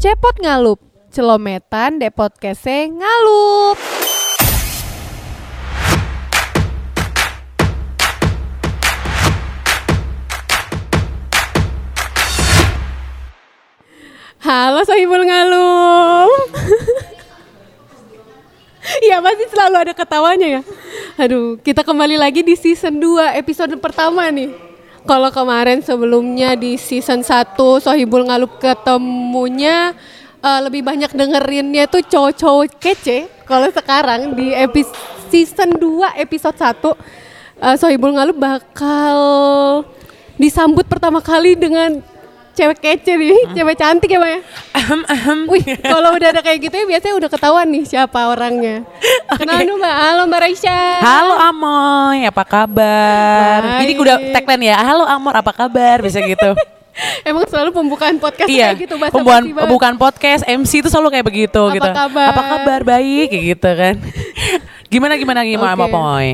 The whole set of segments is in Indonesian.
Cepot ngalup, celometan depot kese ngalup. Halo Sohibul Ngalup. Iya pasti selalu ada ketawanya ya. Aduh, kita kembali lagi di season 2 episode pertama nih. Kalau kemarin sebelumnya di season 1 Sohibul Ngalup ketemunya eh, lebih banyak dengerinnya tuh cowok-cowok kece. Kalau sekarang di episode season 2 episode 1 eh, Sohibul Ngalup bakal disambut pertama kali dengan cewek kece nih, cewek cantik ya Mbak ya? Ahem, ahem. Wih, kalau udah ada kayak gitu ya biasanya udah ketahuan nih siapa orangnya. Kenalin dulu Mbak, halo Mbak Raisya. Halo Amoy, apa kabar? Baik. Ini udah tagline ya. Halo Amor, apa kabar? Bisa gitu. Emang selalu pembukaan podcast iya. kayak gitu bahasa Pembukaan pembukaan podcast MC itu selalu kayak begitu Apa gitu. kabar? Apa kabar? Baik kayak gitu kan. gimana gimana gimana Oke. Amoy?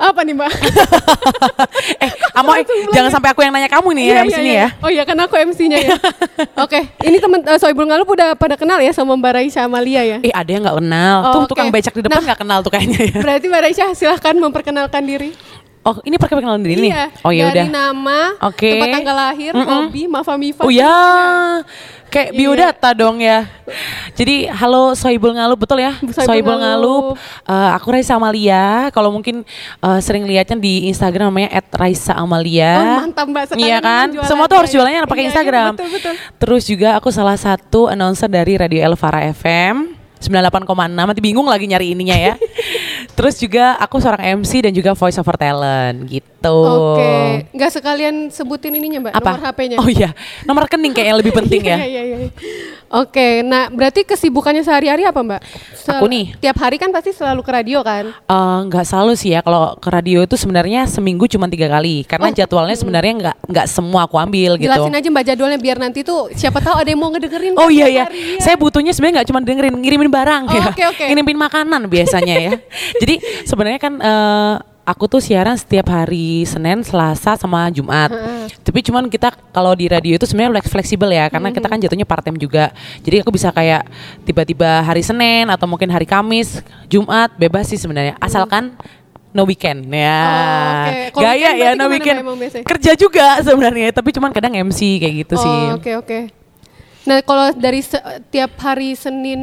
Apa nih Mbak? eh, Amoy, jangan sampai aku yang nanya kamu nih ya Iya, habis iya, ini iya. ya. Oh iya kan aku MC-nya ya. Oke, ini temen uh, Soibul Ngalup udah pada kenal ya sama Mbak Raisya Amalia ya. Eh, ada yang nggak kenal. Oh, tuh oke. tukang becak di depan Nah. nggak kenal tuh kayaknya ya. Berarti Mbak Raisya silahkan memperkenalkan diri. Oh, ini perkenalan diri nih. Iya. Oh ya udah. Dari nama, Oke. tempat tanggal lahir, Mm-mm. hobi, Mafa Mifa. Oh ya, kayak Iya. biodata dong ya. Jadi halo Soibul Ngalup betul ya? Sohibul Soibul Ngalup. Ngalup. Eh, aku Raisa Amalia. Kalau mungkin eh, sering lihatnya di Instagram namanya @raisa_amalia. Oh, mantap, Mbak. Sekarang Iya kan? Semua tuh harus jualannya ya. pakai Iya, iya, Instagram. betul, betul. Terus juga aku salah satu announcer dari Radio Elvara FM. 98,6 nanti bingung lagi nyari ininya ya. Terus juga aku seorang MC dan juga voice over talent gitu. Oke, nggak sekalian sebutin ininya Mbak, Apa? nomor HP-nya. Oh iya, nomor rekening kayak yang lebih penting ya. Iya, iya, iya. Oke, nah berarti kesibukannya sehari-hari apa Mbak? Se- Aku nih. Tiap hari kan pasti selalu ke radio kan? Eh, nggak selalu sih ya kalau ke radio itu sebenarnya seminggu cuma tiga kali karena Oh, jadwalnya sebenarnya nggak nggak semua aku ambil gitu. Jelasin aja Mbak jadwalnya biar nanti tuh siapa tahu ada yang mau ngedengerin. Oh kan iya iya, ya. saya butuhnya sebenarnya nggak cuma dengerin, ngirimin barang Oh, ya, oke, oke. ngirimin makanan biasanya ya. Jadi sebenarnya kan eh, aku tuh siaran setiap hari Senin, Selasa, sama Jumat. Tapi cuman kita kalau di radio itu sebenarnya fleksibel ya, karena kita kan jatuhnya part time juga. Jadi aku bisa kayak tiba-tiba hari Senin atau mungkin hari Kamis, Jumat bebas sih sebenarnya, asalkan no weekend ya. Oh. Kalau Gaya weekend ya no weekend. Kerja juga sebenarnya, tapi cuman kadang MC kayak gitu Oh, sih. Oke oke. Nah kalau dari se- tiap hari Senin,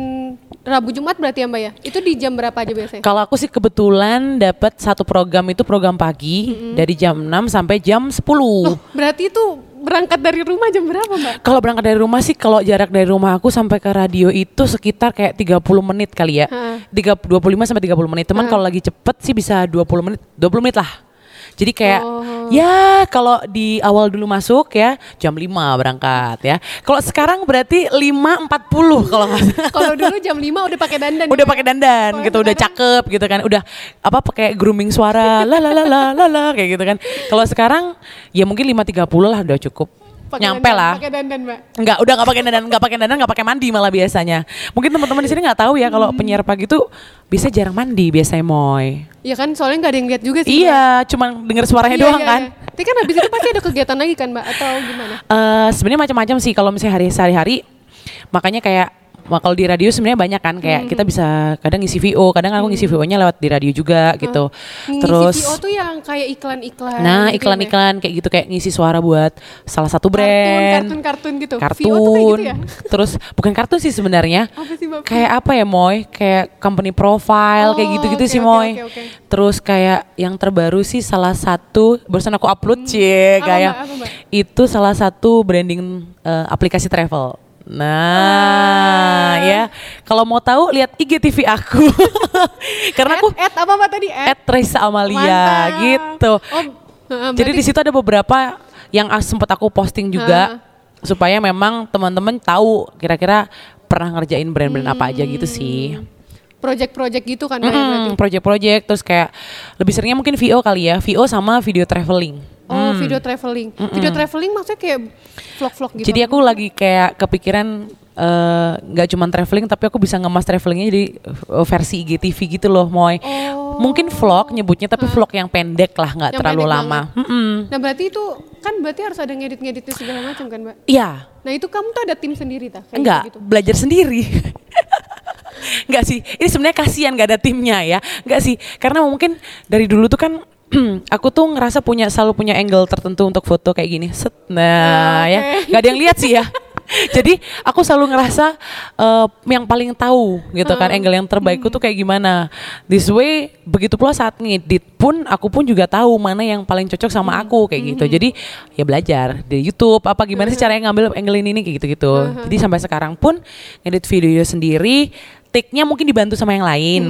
Rabu, Jumat berarti ya Mbak ya? Itu di jam berapa aja biasanya? Kalau aku sih kebetulan dapat satu program itu program pagi dari jam 6 sampai jam 10. Loh, berarti itu berangkat dari rumah jam berapa Mbak? Kalau berangkat dari rumah sih kalau jarak dari rumah aku sampai ke radio itu sekitar kayak 30 menit kali ya. Ha. Tiga, 25 sampai 30 menit. Teman kalau lagi cepet sih bisa 20 menit, 20 menit lah. Jadi kayak Oh. ya kalau di awal dulu masuk ya jam 5 berangkat ya. Kalau sekarang berarti 5.40 kalau nggak. Kalau dulu jam 5 udah pakai dandan. udah ya? pakai dandan Oh, gitu udah cakep gitu kan udah apa pakai grooming suara la la la la la la kayak gitu kan kalau sekarang ya mungkin 5.30 lah udah cukup Pakai nyampe dandan, lah Pakai dandan Mbak. Enggak, udah nggak pakai dandan, nggak pakai dandan, nggak pakai mandi malah biasanya. Mungkin teman-teman di sini nggak tahu ya kalau penyiar pagi tuh bisa jarang mandi biasanya moy. Iya kan soalnya nggak ada yang lihat juga sih. Iya, cuman denger suaranya Iya, doang iya, kan. iya. Tapi kan habis itu pasti ada kegiatan lagi kan Mbak atau gimana? Eh sebenarnya macam-macam sih kalau misalnya hari sehari-hari. Makanya kayak ma- kalau di radio sebenarnya banyak kan kayak kita bisa kadang ngisi VO, kadang aku ngisi VO-nya lewat di radio juga gitu. Ngisi Terus VO tuh yang kayak iklan-iklan. Nah, gitu ya, iklan-iklan kayak gitu kayak ngisi suara buat salah satu brand. kartun-kartun gitu. Kartun. VO tuh kayak gitu ya? Terus bukan kartun sih sebenarnya. Apa sih Mbak? Kayak apa ya, Moy? Kayak company profile kayak Oh, gitu-gitu oke, sih, Moy. oke, oke. Terus kayak yang terbaru sih salah satu barusan aku upload cie Apa, kayak? Apa, itu salah satu branding eh, aplikasi travel. Nah, Ah. ya. Kalau mau tahu lihat IGTV aku. Karena aku At, apa Mbak tadi? At. at Reza Amalia Mantap. gitu. Oh, Jadi di situ ada beberapa yang sempat aku posting juga supaya memang teman-teman tahu kira-kira pernah ngerjain brand-brand apa aja gitu sih. project-project gitu kan? Mm-mm, project-project terus kayak lebih seringnya mungkin VO kali ya, VO sama video traveling. Oh, video traveling. Video traveling maksudnya kayak vlog-vlog gitu. Jadi aku lagi kayak kepikiran eh, nggak cuma traveling tapi aku bisa ngemas travelingnya jadi eh, versi IGTV gitu loh, Moy. Oh. Mungkin vlog nyebutnya tapi vlog yang pendek lah, nggak terlalu lama. Mm-mm. Nah berarti itu kan berarti harus ada ngedit-ngeditnya segala macam kan mbak? Iya, Nah itu kamu tuh ada tim sendiri tak? Enggak Gitu. belajar sendiri. enggak sih, ini sebenarnya kasihan gak ada timnya ya. Enggak sih, karena mungkin dari dulu tuh kan aku tuh ngerasa punya selalu punya angle tertentu untuk foto kayak gini. Set. Nah, Ah, ya, oke. nggak ada yang lihat sih ya. Jadi aku selalu ngerasa eh, yang paling tahu gitu kan angle yang terbaikku tuh kayak gimana. This way begitu pula saat ngedit pun aku pun juga tahu mana yang paling cocok sama aku kayak gitu. Jadi ya belajar di YouTube apa gimana sih caranya ngambil angle ini nih kayak gitu-gitu. Jadi sampai sekarang pun ngedit video sendiri, take-nya mungkin dibantu sama yang lain.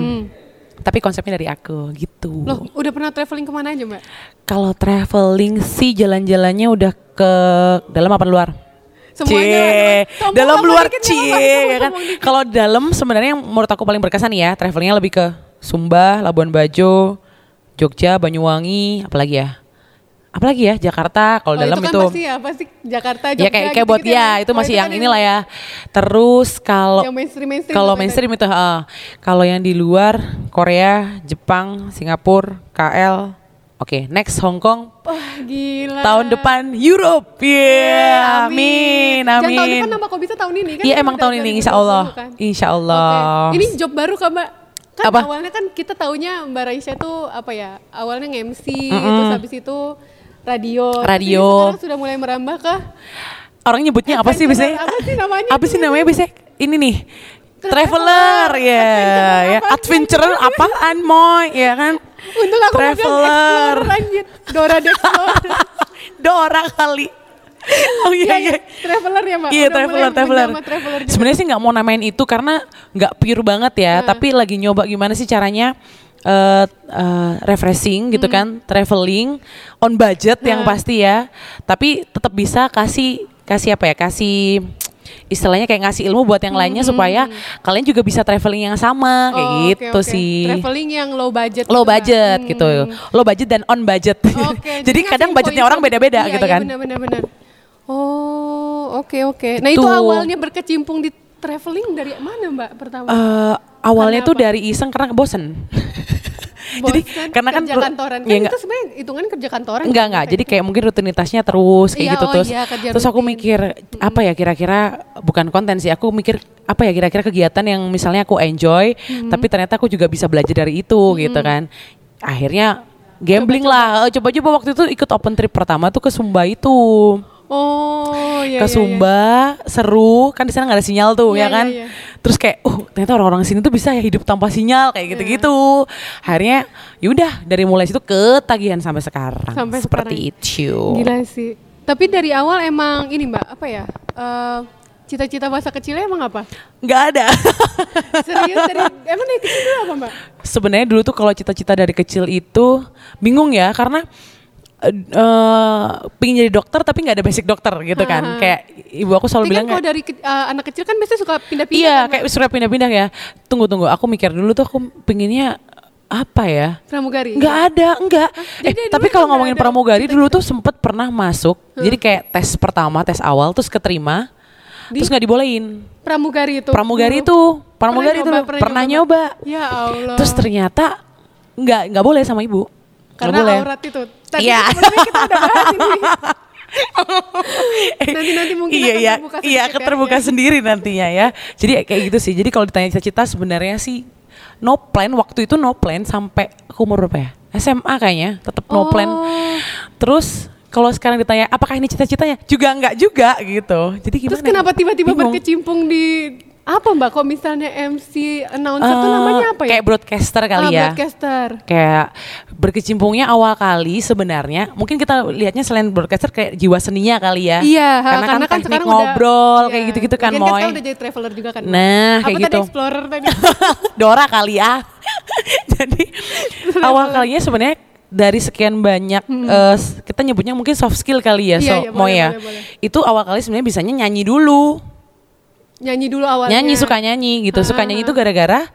Tapi konsepnya dari aku gitu. Loh udah pernah traveling ke mana aja mbak? Kalau traveling sih jalan-jalannya udah ke dalam apa luar? Semuanya sombong dalam luar apa-apa, ya kan. dikit. Kalau dalam sebenarnya yang menurut aku paling berkesan ya, travelingnya lebih ke Sumba, Labuan Bajo, Jogja, Banyuwangi, apalagi ya? Apalagi ya Jakarta. Kalau Oh, dalam itu, itu, kan pasti ya pasti Jakarta Jogja ya kayak kayak buat gitu-gitu ya kan. itu Oh, masih yang kan inilah ya. Terus kalau Yang mainstream mainstream. kalau kan mainstream itu, ah. kalau yang di luar Korea, Jepang, Singapura, KL. Oke, next Hong Kong. Wah gila. Tahun depan Europe. Yeah, amin, Jangan tahun amin. depan apa kok bisa tahun ini kan? Iya Kita emang udah tahun ini insya Allah, 2020 kan? insya Allah. Oke. Ini job baru kan mbak? Kan Apa? awalnya kan kita taunya Mbak Raisya tuh apa ya? Awalnya nge-MC, terus habis itu radio. Radio. sekarang sudah mulai merambah ke Orang nyebutnya apa sih biasanya? Apa sih namanya? Apa sih namanya biasanya? Ini nih. Traveler ya, ya. Adventurer apaan moy, ya kan? Untung aku Traveler. Lanjut. Dora Explorer. Dora kali. Oh iya iya. Traveler ya mbak? Iya Udah traveler traveler. traveler. Sebenarnya sih nggak mau namain itu karena nggak pure banget ya. Tapi lagi nyoba gimana sih caranya eh eh, refreshing gitu kan, traveling on budget yang pasti ya. Tapi tetap bisa kasih kasih apa ya? Kasih istilahnya kayak ngasih ilmu buat yang lainnya supaya kalian juga bisa traveling yang sama kayak Oh, oke, gitu oke. sih. Traveling yang low budget. Low gitu, Mbak. budget Hmm. gitu. Low budget dan on budget. Oke. Jadi kadang budgetnya orang gitu. beda-beda Iya, gitu iya, kan. benar-benar. benar. Oh, oke oke. Nah itu Gitu. awalnya berkecimpung di traveling dari mana mbak pertama? Eh, awalnya Karena tuh apa? dari iseng karena bosen. Jadi Bosan karena kan kerja kantoran kan ya itu sebenarnya hitungan kerja kantoran. Enggak kan, enggak, jadi kayak mungkin rutinitasnya terus kayak Iya, gitu oh terus. iya, terus aku rutin. mikir apa ya kira-kira bukan konten sih, aku mikir apa ya kira-kira kegiatan yang misalnya aku enjoy, Hmm. tapi ternyata aku juga bisa belajar dari itu gitu kan. Akhirnya gambling lah, Eh, coba-coba waktu itu ikut open trip pertama tuh ke Sumba itu. Oh, iya ke iya, iya. Sumba seru kan di sana nggak ada sinyal tuh Iya, ya kan iya, iya. terus kayak uh ternyata orang-orang sini tuh bisa ya hidup tanpa sinyal kayak gitu-gitu akhirnya yaudah dari mulai situ ketagihan sampai sekarang Sampai seperti itu Gila sih. Tapi dari awal emang ini mbak apa ya? eh, Cita-cita masa kecilnya emang apa? nggak ada Serius dari emang dari kecil dulu apa mbak? sebenarnya dulu tuh kalau cita-cita dari kecil itu bingung ya karena eh eh, pingin jadi dokter tapi nggak ada basic dokter gitu kan kayak ibu aku selalu Tapi bilang kan kalau dari ke- eh, anak kecil kan biasanya suka pindah-pindah. iya kan, kayak sudah pindah-pindah ya tunggu tunggu aku mikir dulu tuh aku pinginnya apa ya pramugari. Nggak ada, enggak. Eh, Jadi tapi kalau nggak ngomongin ada pramugari dulu tuh sempet pernah masuk. Jadi kayak tes pertama, tes awal terus keterima. Terus nggak dibolehin. Pramugari itu. Pramugari itu, pramugari itu nyoba, pernah pernah nyoba, nyoba. Ya Allah. Terus ternyata nggak nggak boleh sama ibu. Karena boleh. aurat itu. Tadi Iya. sebelumnya kita udah bahas ini. Nanti-nanti mungkin iya akan iya terbuka iya ya, keterbuka ya. sendiri nantinya ya jadi kayak gitu sih jadi kalau ditanya cita-cita sebenarnya sih no plan waktu itu no plan sampai aku umur berapa ya SMA kayaknya tetap no plan Oh. terus kalau sekarang ditanya apakah ini cita-citanya juga enggak juga gitu jadi gimana Terus kenapa ya? tiba-tiba Bingung. berkecimpung di apa mbak? Kok misalnya MC announcer tuh Eh, namanya apa ya? kayak broadcaster kali Ah, ya Broadcaster. kayak berkecimpungnya awal kali sebenarnya mungkin kita lihatnya selain broadcaster kayak jiwa seninya kali ya Iya, ha, karena, kan teknik sekarang ngobrol udah, kayak iya. gitu-gitu kan moy sekarang udah jadi traveler juga kan. Nah, apa kayak tadi gitu. explorer tadi? Dora kali ya. Jadi awal kalinya sebenarnya dari sekian banyak eh, s- kita nyebutnya mungkin soft skill kali ya, Hmm. Iya, so iya, Moy ya. boleh, boleh. Itu awal kali sebenarnya bisanya nyanyi dulu. Nyanyi dulu awalnya. Nyanyi suka nyanyi gitu. Suka nyanyi itu gara-gara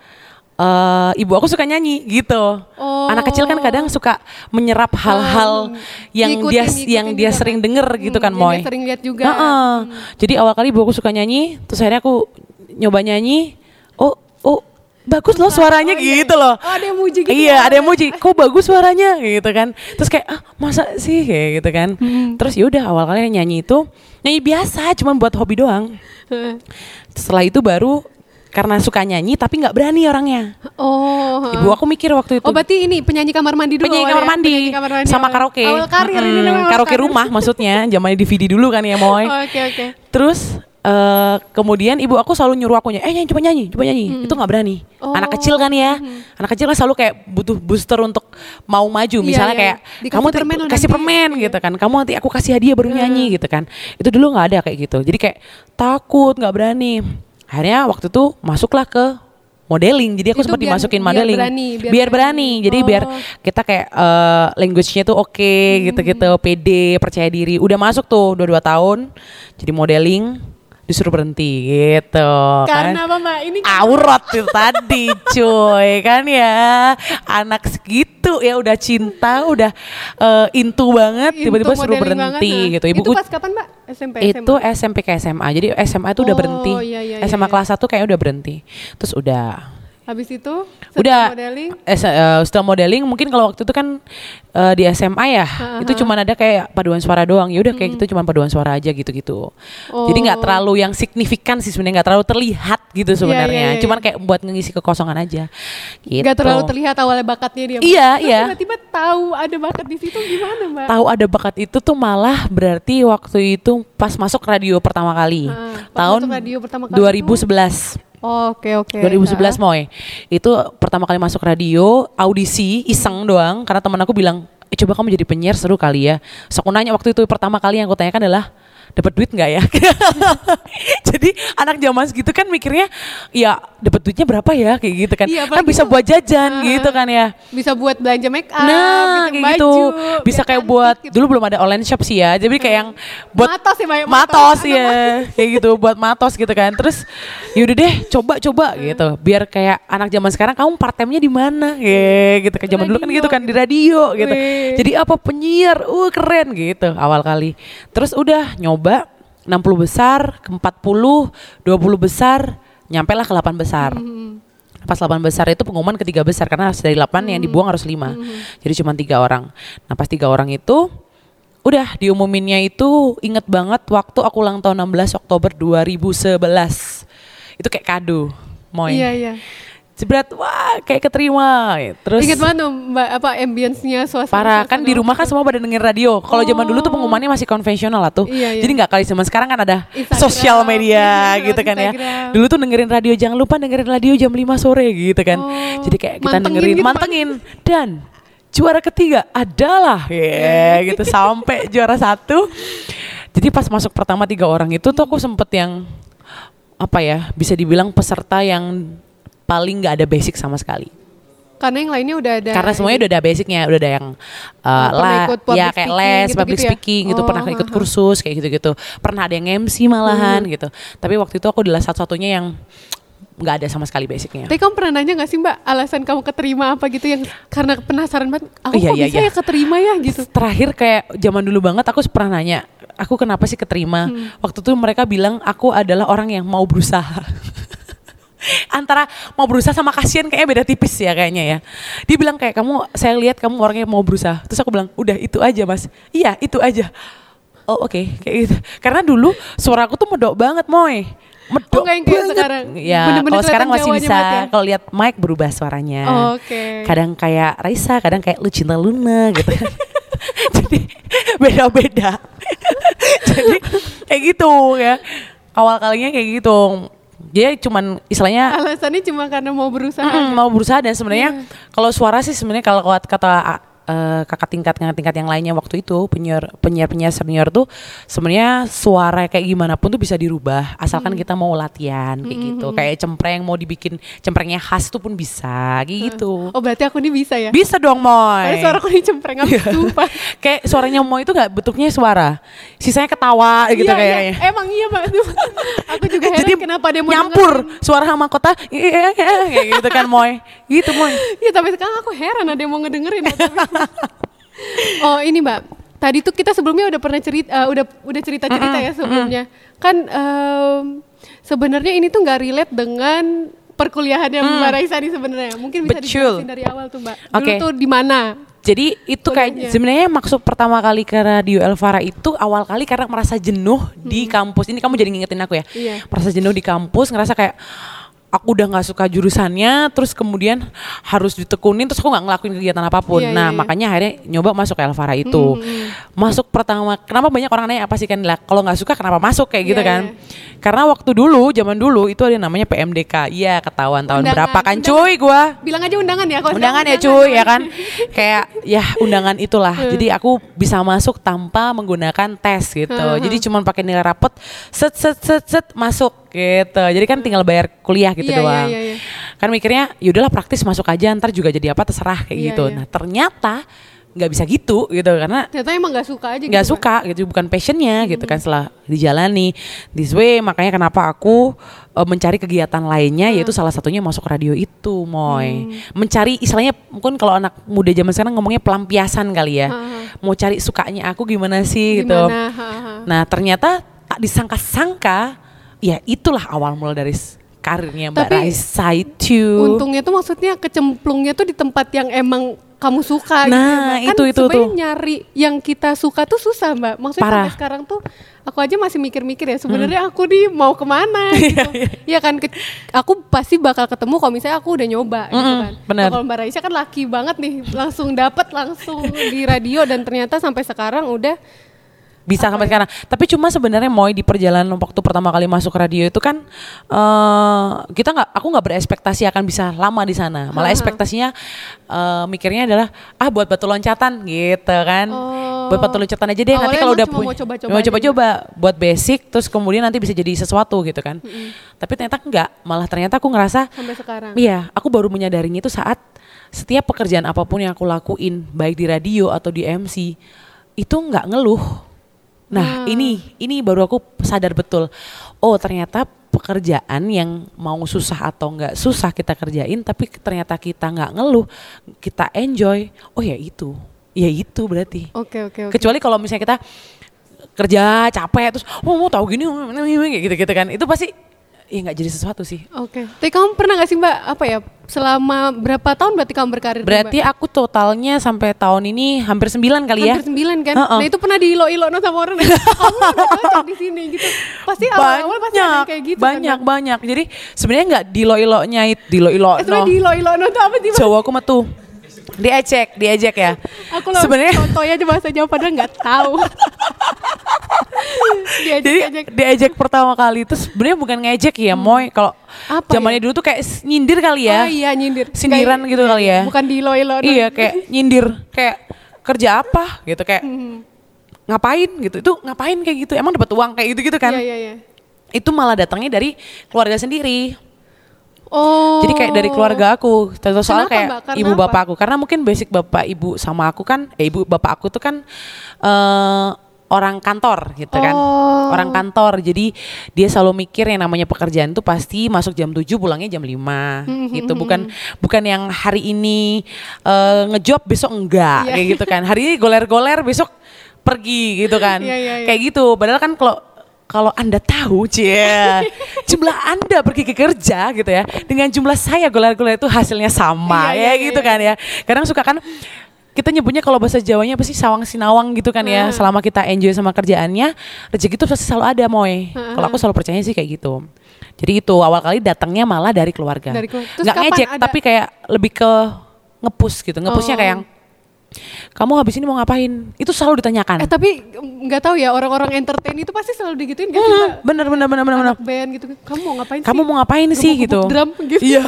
eh, ibu aku suka nyanyi gitu. Oh. Anak kecil kan kadang suka menyerap hal-hal yang Ngikutin- dia ngikutin yang dia juga sering kan. denger gitu Hmm, kan yang Moy. sering lihat juga. Heeh. Jadi awal kali ibu aku suka nyanyi, terus akhirnya aku nyoba nyanyi. Oh, oh bagus loh suaranya Oh, iya. gitu loh. Oh, ada yang muji gitu Iya, ya? ada yang muji. Kok bagus suaranya gitu kan. Terus kayak ah, masa sih kayak gitu kan. Hmm. Terus ya udah awal kali nyanyi itu nyanyi biasa cuman buat hobi doang. Heeh. Setelah itu baru karena suka nyanyi tapi nggak berani orangnya. Oh. Ibu aku mikir waktu itu Oh berarti ini penyanyi kamar mandi dulu penyanyi kamar mandi, Penyanyi kamar mandi sama awal. karaoke. Awal karir ini namanya awal karaoke karir. rumah maksudnya, zamannya DVD dulu kan ya, Moy. Oke oke. Terus eh, kemudian ibu aku selalu nyuruh aku nyanyi, eh nyanyi coba nyanyi, coba nyanyi. Itu nggak berani. Oh. Anak kecil kan ya, anak kecil kan selalu kayak butuh booster untuk mau maju. Misalnya iya. kayak Dikasih kamu permen kasih nanti." permen gitu kan, kamu nanti aku kasih hadiah baru nyanyi gitu kan. Itu dulu nggak ada kayak gitu. Jadi kayak takut, nggak berani. Akhirnya waktu itu masuklah ke modeling. Jadi aku sempat dimasukin biar modeling. berani, biar biar berani. berani. Jadi biar Oh. kita kayak eh, language-nya tuh oke gitu-gitu, pede, percaya diri. Udah masuk tuh dua dua tahun jadi modeling disuruh berhenti gitu Karena kan. apa mbak? Ini Aurat itu tadi cuy kan ya anak segitu ya udah cinta udah eh, into banget tiba-tiba suruh berhenti banget, nah. gitu ibu Itu pas kapan mbak? SMP. itu SMP ke SMA jadi SMA itu udah Oh, berhenti iya, iya, SMA iya, kelas 1 kayaknya udah berhenti terus udah Habis itu setelah udah modeling. eh, eh, setelah modeling mungkin kalau waktu itu kan eh, di SMA ya itu cuma ada kayak paduan suara doang ya udah kayak gitu cuma paduan suara aja gitu-gitu jadi nggak Oh. terlalu yang signifikan sih sebenarnya nggak terlalu terlihat gitu sebenarnya iya, iya. cuman kayak buat ngisi kekosongan aja gitu Gak terlalu terlihat awalnya bakatnya dia. Iya, Terus iya. Tiba-tiba tahu ada bakat di situ gimana mbak? tahu ada bakat itu tuh malah berarti waktu itu pas masuk radio pertama kali pas tahun radio pertama kali tuh? 2011 Oh, Oke oke. 2011 Moy. Itu pertama kali masuk radio audisi iseng doang. Karena teman aku bilang eh coba kamu jadi penyiar seru kali ya. So aku nanya waktu itu pertama kali yang aku tanyakan adalah dapat duit nggak ya jadi anak zaman segitu kan mikirnya ya dapat duitnya berapa ya kayak gitu kan Iya, kan bisa buat jajan Ah, gitu kan ya Bisa buat belanja make up, Nah, kayak gitu. baju, Bisa biar kayak buat gitu. dulu belum ada online shop sih ya. Jadi kayak yang buat Matos ya, matos, matos. ya, kayak gitu buat matos gitu kan. Terus yaudah deh, coba-coba gitu. Biar kayak anak zaman sekarang kamu part time-nya di mana? Ya, gitu kan zaman dulu kan gitu kan di radio gitu. Wih. Jadi apa penyiar? Uh, keren gitu awal kali. Terus udah nyoba 60 besar ke 40, 20 besar, nyampe lah ke 8 besar. Hmm. pas 8 besar itu pengumuman ke tiga besar karena dari 8 yang dibuang harus 5 jadi cuma tiga orang. Nah pas tiga orang itu udah diumuminnya itu inget banget waktu aku ulang tahun 16 Oktober 2011 itu kayak kado moy Iya iya. Jebret wah kayak keterima terus Ingat banget mbak apa ambience-nya suasana. Parah kan di rumah kan semua pada dengerin radio. Kalau zaman dulu tuh Oh. pengumumannya masih konvensional lah tuh. Iya, iya. Jadi nggak kali zaman sekarang kan ada Instagram. sosial media Iya, gitu kan ya. Instagram. Dulu tuh dengerin radio jangan lupa dengerin radio jam 5 sore gitu kan. Oh. Jadi kayak kita Mantengin dengerin gitu, mantengin dan juara ketiga adalah ya gitu sampai juara satu. Jadi pas masuk pertama tiga orang itu tuh aku sempet yang apa ya bisa dibilang peserta yang paling nggak ada basic sama sekali. Karena yang lainnya udah ada. Karena semuanya udah ada basicnya, udah ada yang uh, public ya kayak speaking les, gitu-gitu public ya? speaking gitu, Oh, pernah ikut. Hmm. kursus kayak gitu-gitu. Pernah ada yang MC malahan gitu. Tapi waktu itu aku adalah satu-satunya yang nggak ada sama sekali basicnya. Tapi kamu pernah nanya gak sih mbak alasan kamu keterima apa gitu yang karena penasaran banget. Aku Iya, kok iya, bisa iya. ya keterima ya gitu. Terakhir kayak zaman dulu banget aku pernah nanya, aku kenapa sih keterima? Hmm. Waktu itu mereka bilang aku adalah orang yang mau berusaha. Antara mau berusaha sama kasihan kayaknya beda tipis ya kayaknya ya. Dia bilang kayak kamu, saya lihat kamu orangnya mau berusaha. Terus aku bilang, udah itu aja mas. Iya itu aja. Oh oke kayak gitu. Karena dulu suara aku tuh medok banget moy. Medok Oh, kayak banget. sekarang. Ya Bener-bener kalau sekarang masih bisa. ya? Kalau lihat mic berubah suaranya. Oh, Oke. Kadang kayak Raisa, kadang kayak Lucinta Luna gitu. Jadi beda-beda. Jadi kayak gitu ya. Awal kalinya kayak gitu. Dia cuman istilahnya Alasannya cuma karena mau berusaha. mm, mau berusaha dan sebenarnya Iya. kalau suara sih sebenarnya kalau kata, eh, kakak tingkat kakak tingkat yang lainnya waktu itu penyiar penyiar penyiar senior tuh sebenarnya suara kayak gimana pun tuh bisa dirubah asalkan kita mau latihan kayak gitu kayak cempreng mau dibikin cemprengnya khas tuh pun bisa kayak gitu Oh berarti aku ini bisa ya? bisa dong moy Karena suara aku ini cempreng Iya. habis sumpah. kayak suaranya Mo itu nggak bentuknya suara sisanya ketawa gitu Iya, kayaknya iya. Emang iya mbak. aku juga heran jadi kenapa dia mau nyampur dengerin. suara sama kota iya, iya, kayak gitu kan Moy gitu Moy Iya tapi sekarang aku heran ada yang mau ngedengerin. oh ini mbak. Tadi tuh kita sebelumnya udah pernah cerita, udah udah cerita cerita ya sebelumnya. Kan em, sebenarnya ini tuh nggak relate dengan perkuliahannya Mbak Raisa nih sebenarnya. Mungkin bisa Betul. dijelasin dari awal tuh Mbak. Dulu tuh di mana? Jadi itu kayak sebenarnya maksud pertama kali ke Radio Elvara itu awal kali karena merasa jenuh di kampus. Ini kamu jadi ngingetin aku ya. Iya. Merasa jenuh di kampus, ngerasa kayak aku udah nggak suka jurusannya, terus kemudian harus ditekunin, terus aku nggak ngelakuin kegiatan apa pun. Iya, nah iya. makanya akhirnya nyoba masuk ke Elvara itu. Masuk pertama, kenapa banyak orang nanya apa sih kan? Lah, Kalau nggak suka kenapa masuk kayak gitu Iya, kan? iya. Karena waktu dulu, zaman dulu itu ada namanya PMDK. Iya ketahuan tahun Undangan, berapa kan undangan. cuy gua Bilang aja undangan ya. kalau undangan ya cuy ya kan kayak ya undangan itulah jadi aku bisa masuk tanpa menggunakan tes gitu jadi cuman pakai nilai rapot set set set set masuk gitu. Jadi kan tinggal bayar kuliah gitu Iya, iya, doang. iya, iya. kan mikirnya yaudahlah praktis masuk aja ntar juga jadi apa terserah kayak Iya, gitu. iya. nah ternyata nggak bisa gitu gitu. Karena Ternyata emang gak suka aja nggak gitu, suka gitu bukan passionnya gitu kan setelah dijalani. This way makanya kenapa aku eh, mencari kegiatan lainnya yaitu salah satunya masuk radio itu moy. Mencari istilahnya mungkin kalau anak muda zaman sekarang ngomongnya pelampiasan kali ya. Ha-ha. mau cari sukanya aku gimana sih gitu. Gimana? Ha, ha. nah ternyata tak disangka-sangka ya itulah awal mula dari karirnya Mbak Tapi, Raisa itu Untungnya tuh maksudnya kecemplungnya tuh di tempat yang emang kamu suka gitu. Nah, Mbak. Kan itu, itu, tuh. nyari yang kita suka tuh susah mbak. Maksudnya Parah. Hmm. sampai sekarang tuh aku aja masih mikir-mikir ya sebenarnya aku nih mau ke mana gitu. Iya kan, ke- aku pasti bakal ketemu kalau misalnya aku udah nyoba gitu Mm-mm, kan. bener. Nah, kalau Mbak Raisa kan laki banget nih, langsung dapat langsung di radio dan ternyata sampai sekarang udah bisa sampai sekarang. Tapi cuma sebenarnya Moy di perjalanan waktu pertama kali masuk radio itu kan eh kita nggak, aku nggak berekspektasi akan bisa lama di sana. Malah Ha-ha. ekspektasinya eh, mikirnya adalah ah buat batu loncatan gitu kan. Oh. Buat batu loncatan aja deh. nanti kalau udah punya- mau coba-coba mau aja coba-coba buat basic, terus kemudian nanti bisa jadi sesuatu gitu kan. Tapi ternyata enggak. Malah ternyata aku ngerasa sampai sekarang. Iya, aku baru menyadarinya itu saat setiap pekerjaan apa pun yang aku lakuin, baik di radio atau di MC, itu nggak ngeluh. Nah, ini ini baru aku sadar betul. Oh, ternyata pekerjaan yang mau susah atau nggak susah kita kerjain, tapi ternyata kita nggak ngeluh, kita enjoy. Oh ya itu, ya itu berarti. Oke oke oke. Kecuali kalau misalnya kita kerja capek terus, oh mau tahu gini, kayak gitu-gitu kan, itu pasti ya nggak jadi sesuatu sih. Oke. Tapi kamu pernah gak sih Mbak apa ya selama berapa tahun berarti kamu berkarir? tuh, Berarti Mbak? aku totalnya sampai tahun ini hampir 9 kali ya. hampir sembilan kan? Heeh. Nah itu pernah diilo-ilo no sama orang. kamu udah cocok di sini gitu. Pasti awal-awal pasti ada yang kayak gitu. banyak, kan, banyak. Jadi sebenarnya nggak dilo-ilonya itu, dilo-ilo. Mbak? Eh, sebenarnya diilo-ilo no itu apa sih? Jawa aku mah tuh diejek, diejek ya. Aku loh sebenarnya contohnya aja bahasa Jawa padahal nggak tahu. Diajak jadi ajak. diejek pertama kali itu sebenarnya bukan ngejek ya, Moy. Kalau Hmm. Zamannya ya? dulu tuh kayak nyindir kali ya. Oh iya nyindir. Sindiran Kayak- gitu kali ya. Bukan diilo-ilo no. Iya, kayak nyindir, kayak kerja apa gitu kayak Hmm. ngapain gitu. Itu ngapain kayak gitu? Emang dapat uang kayak gitu-gitu kan? Iya iya iya. Itu malah datangnya dari keluarga sendiri. Oh. Jadi kayak dari keluarga aku, Contoh soal Kenapa, kayak Mbak? Ibu apa? bapak aku. Karena mungkin basic bapak ibu sama aku kan, eh ibu bapak aku tuh kan eh orang kantor gitu kan. Oh. Orang kantor. Jadi dia selalu mikir yang namanya pekerjaan tuh pasti masuk jam 7 pulangnya jam 5 Hmm, gitu. Bukan bukan yang hari ini eh, ngejob besok enggak Iya. kayak gitu kan. Hari ini goler-goler besok pergi gitu kan. Iya, iya, iya. Kayak gitu. Padahal kan kalau kalau Anda tahu, cie, jumlah Anda pergi ke kerja gitu ya, dengan jumlah saya golar-golar itu hasilnya sama, Iya, ya iya, gitu iya. kan ya. Kadang suka kan kita nyebutnya kalau bahasa Jawanya apa sih sawang sinawang gitu kan ya. Hmm. Selama kita enjoy sama kerjaannya, rezeki itu pasti selalu ada, moy. Hmm. Kalau aku selalu percaya sih kayak gitu. Jadi itu awal kali datangnya malah dari keluarga. Dari keluarga. Terus Nggak ngejek, ada- tapi kayak lebih ke ngepus gitu. Ngepusnya Oh. kayak yang kamu habis ini mau ngapain? Itu selalu ditanyakan. Eh tapi nggak tahu ya orang-orang entertain itu pasti selalu digituin gitu Hmm, bener bener bener bener bener. Anak band gitu. Kamu mau ngapain sih? kamu mau ngapain sih gitu drum gitu. iya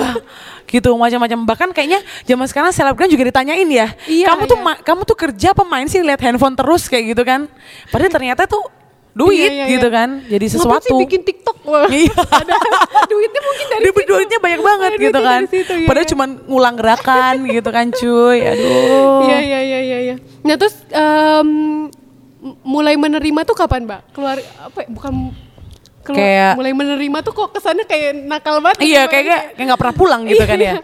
gitu macam-macam bahkan kayaknya zaman sekarang selebgram juga ditanyain ya Iya, kamu tuh iya. kamu tuh kerja apa main sih lihat handphone terus kayak gitu kan padahal ternyata tuh duit Iya, iya, gitu iya. kan jadi Ngapain sesuatu sih bikin TikTok? Wah, Iya. ada duitnya mungkin dari situ. duitnya banyak banget gitu kan situ, iya, padahal iya. cuman ngulang gerakan gitu kan cuy aduh Iya iya iya iya. iya. Nah terus em, m- mulai menerima tuh kapan mbak? Keluar apa? ya, Bukan keluar, Kayak- mulai menerima tuh kok kesannya kayak nakal banget. Iya Mbak. kayaknya kayak nggak pernah pulang gitu kan Iya. ya.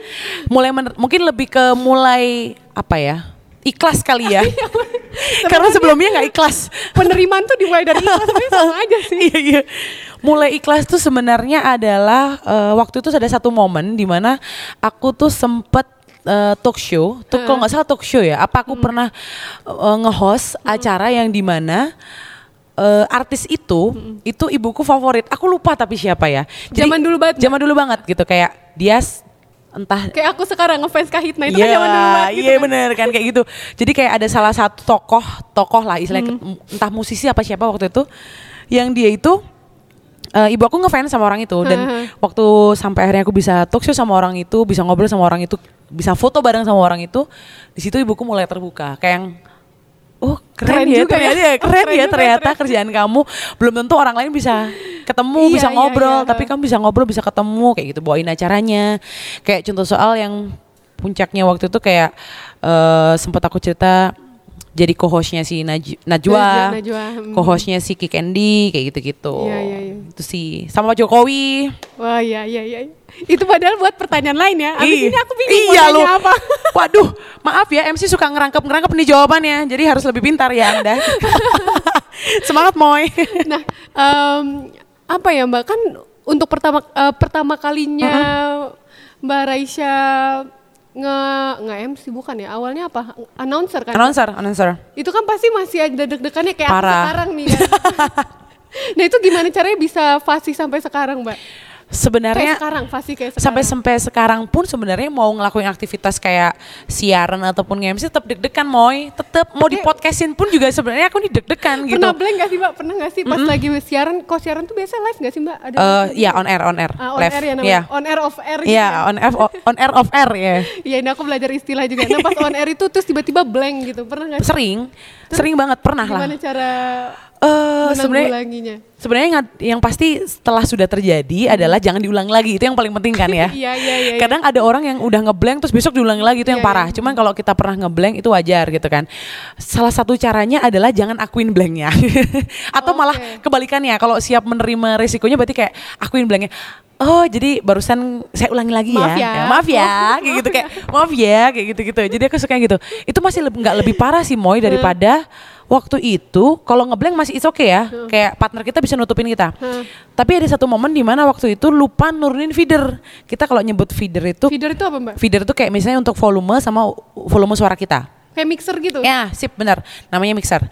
Mulai mener- mungkin lebih ke mulai apa ya? Ikhlas kali ya. Karena sebelumnya nggak ikhlas. Penerimaan tuh dimulai dari ikhlas sama aja sih. iya iya. Mulai ikhlas tuh sebenarnya adalah eh, waktu itu ada satu momen di mana aku tuh sempet eh, talk show, tuh kalau nggak salah talk show ya. Apa aku pernah eh, nge-host acara yang di mana eh, artis itu itu ibuku favorit. Aku lupa tapi siapa ya. Zaman dulu banget, Zaman dulu banget gitu kayak dia entah Kayak aku sekarang ngefans Kahitna itu kan zaman dulu banget gitu iya kan. bener kan kayak gitu. Jadi kayak ada salah satu tokoh, tokoh lah istilahnya Hmm. entah musisi apa siapa waktu itu yang dia itu eh, ibu aku ngefans sama orang itu dan Heeh. waktu sampai akhirnya aku bisa talk show sama orang itu, bisa ngobrol sama orang itu, bisa foto bareng sama orang itu, di situ ibuku mulai terbuka kayak yang Oh keren, Keren ya juga ya. ternyata ya, Oh, keren, keren ya ternyata ternyata. kerjaan kamu belum tentu orang lain bisa ketemu Iya, bisa iya, ngobrol iya. tapi kamu bisa ngobrol bisa ketemu kayak gitu bawain acaranya kayak contoh soal yang puncaknya waktu itu kayak eh sempat aku cerita jadi co-hostnya si Naj- Najwa, Najwa, Najwa, hmm. co-hostnya si Kik Andy kayak gitu-gitu. Iya, iya, iya. Itu sih sama Pak Jokowi. Wah iya iya iya. Itu padahal buat pertanyaan lain ya. Abis Ih, ini aku bingung mau iya nanya lu. apa. Waduh, maaf ya MC suka ngerangkep-ngerangkep nih jawabannya. Jadi harus lebih pintar ya Anda. Semangat Moy. Nah, em, apa ya Mbak? Kan untuk pertama eh, pertama kalinya Mbak Raisya nge nge MC bukan ya? Awalnya apa? Announcer kan? announcer, announcer. Itu kan pasti masih ada deg-degannya kayak aku Parah. sekarang nih kan. nah itu gimana caranya bisa fasih sampai sekarang Mbak? Sebenarnya Kayak sekarang, fasih kayak sekarang. sampai sampai sekarang pun sebenarnya mau ngelakuin aktivitas kayak siaran ataupun nge-MC tetap deg-degan moy tetap mau di podcastin pun juga sebenarnya aku nih deg-degan gitu Pernah blank gak sih Mbak? Pernah gak sih pas lagi siaran, kok siaran tuh biasa live gak sih Mbak? Ada Eh, ya on air on air Ah, on live air ya namanya. Iya. On air off air gitu Iya, ya. on air on air off air ya Iya ini aku belajar istilah juga. Nah pas on air itu terus tiba-tiba blank gitu. Pernah gak sih? sering sering banget pernah lah Gimana cara Eh, sebenarnya sebenarnya yang pasti setelah sudah terjadi adalah jangan diulang lagi itu yang paling penting kan ya Iya iya iya. iya. kadang ada orang yang udah ngeblank terus besok diulangi lagi itu yang Iya, parah iya. cuman kalau kita pernah ngeblank itu wajar gitu kan salah satu caranya adalah jangan akuin blanknya atau malah Oke. kebalikannya kalau siap menerima risikonya berarti kayak akuin blanknya Oh jadi barusan saya ulangi lagi Maaf ya, ya. maaf ya, Oh. kayak gitu kayak maaf ya, kayak gitu gitu. Jadi aku suka yang gitu. Itu masih nggak lebih parah sih Moy daripada waktu itu. Kalau ngeblank masih it's okay ya, kayak partner kita bisa nutupin kita. Hmm. Tapi ada satu momen di mana waktu itu lupa nurunin feeder. Kita kalau nyebut feeder itu Feeder itu apa Mbak? feeder itu kayak misalnya untuk volume sama volume suara kita. Kayak mixer gitu? Ya, sip benar. Namanya mixer.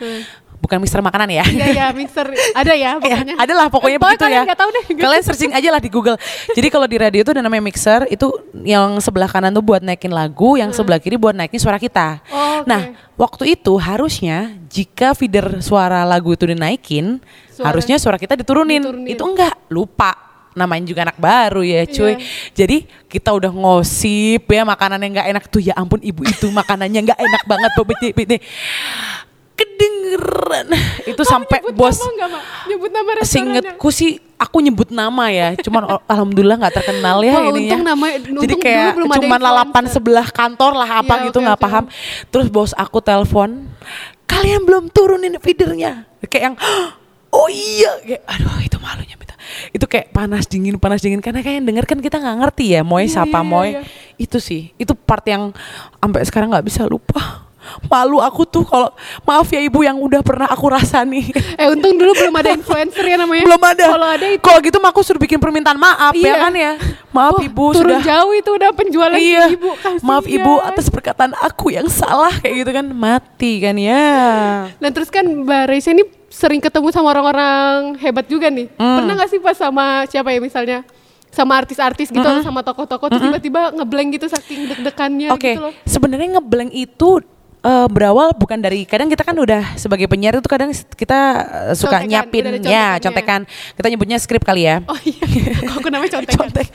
Bukan mixer makanan ya. Iya iya mixer. Ada ya Ya, pokoknya. adalah pokoknya Eh, begitu kalian ya. tahu deh. Kalian searching aja lah di Google. Jadi kalau di radio itu ada namanya mixer, itu yang sebelah kanan tuh buat naikin lagu, yang sebelah kiri buat naikin suara kita. Oh, oke. Nah, waktu itu harusnya jika feeder suara lagu itu dinaikin, Suara- harusnya suara kita diturunin. Diturunin. Itu enggak, lupa. Namanya juga anak baru ya cuy. Iya. Jadi kita udah ngosip ya makanan yang nggak enak tuh ya ampun ibu itu makanannya nggak enak banget bebet bebet kedengeran itu sampai Nyebut bos nama Mbak? Nyebut nama? Seingetku sih aku nyebut nama ya, cuman o- alhamdulillah nggak terkenal ya Wah, ininya. untung nama- Jadi untung kayak dulu belum ada cuman lalapan influencer. sebelah kantor lah apa Iya, gitu nggak oke. paham. Terus bos aku telepon, kalian belum turunin feedernya. Kayak yang oh iya, kayak aduh itu malunya minta. Itu kayak panas dingin panas dingin karena kayak yang denger kan kita nggak ngerti ya, Moy iya, siapa Moy. iya. Itu sih, itu part yang sampai sekarang nggak bisa lupa. Malu aku tuh kalau maaf ya ibu yang udah pernah aku rasani. Eh untung dulu belum ada influencer ya namanya. Belum ada. Kalau ada itu. Kalau gitu mah aku suruh bikin permintaan maaf Iya. ya kan ya. Maaf Wah, ibu turun sudah. jauh itu udah penjualan Iya. ibu. Kasihan. Maaf ibu atas perkataan aku yang salah kayak gitu kan mati kan ya. Dan terus kan Mbak Raisa ini sering ketemu sama orang-orang hebat juga nih. Hmm. Pernah gak sih pas sama siapa ya misalnya? Sama artis-artis gitu atau sama tokoh-tokoh terus tiba-tiba ngeblank gitu saking deg-degannya Oke, gitu loh. sebenarnya ngeblank itu eh, berawal bukan dari kadang kita kan udah sebagai penyiar itu kadang kita eh, suka Contekan, nyiapin ya contekan. Kita nyebutnya skrip kali ya. Oh iya, kok aku namanya contekan. contek.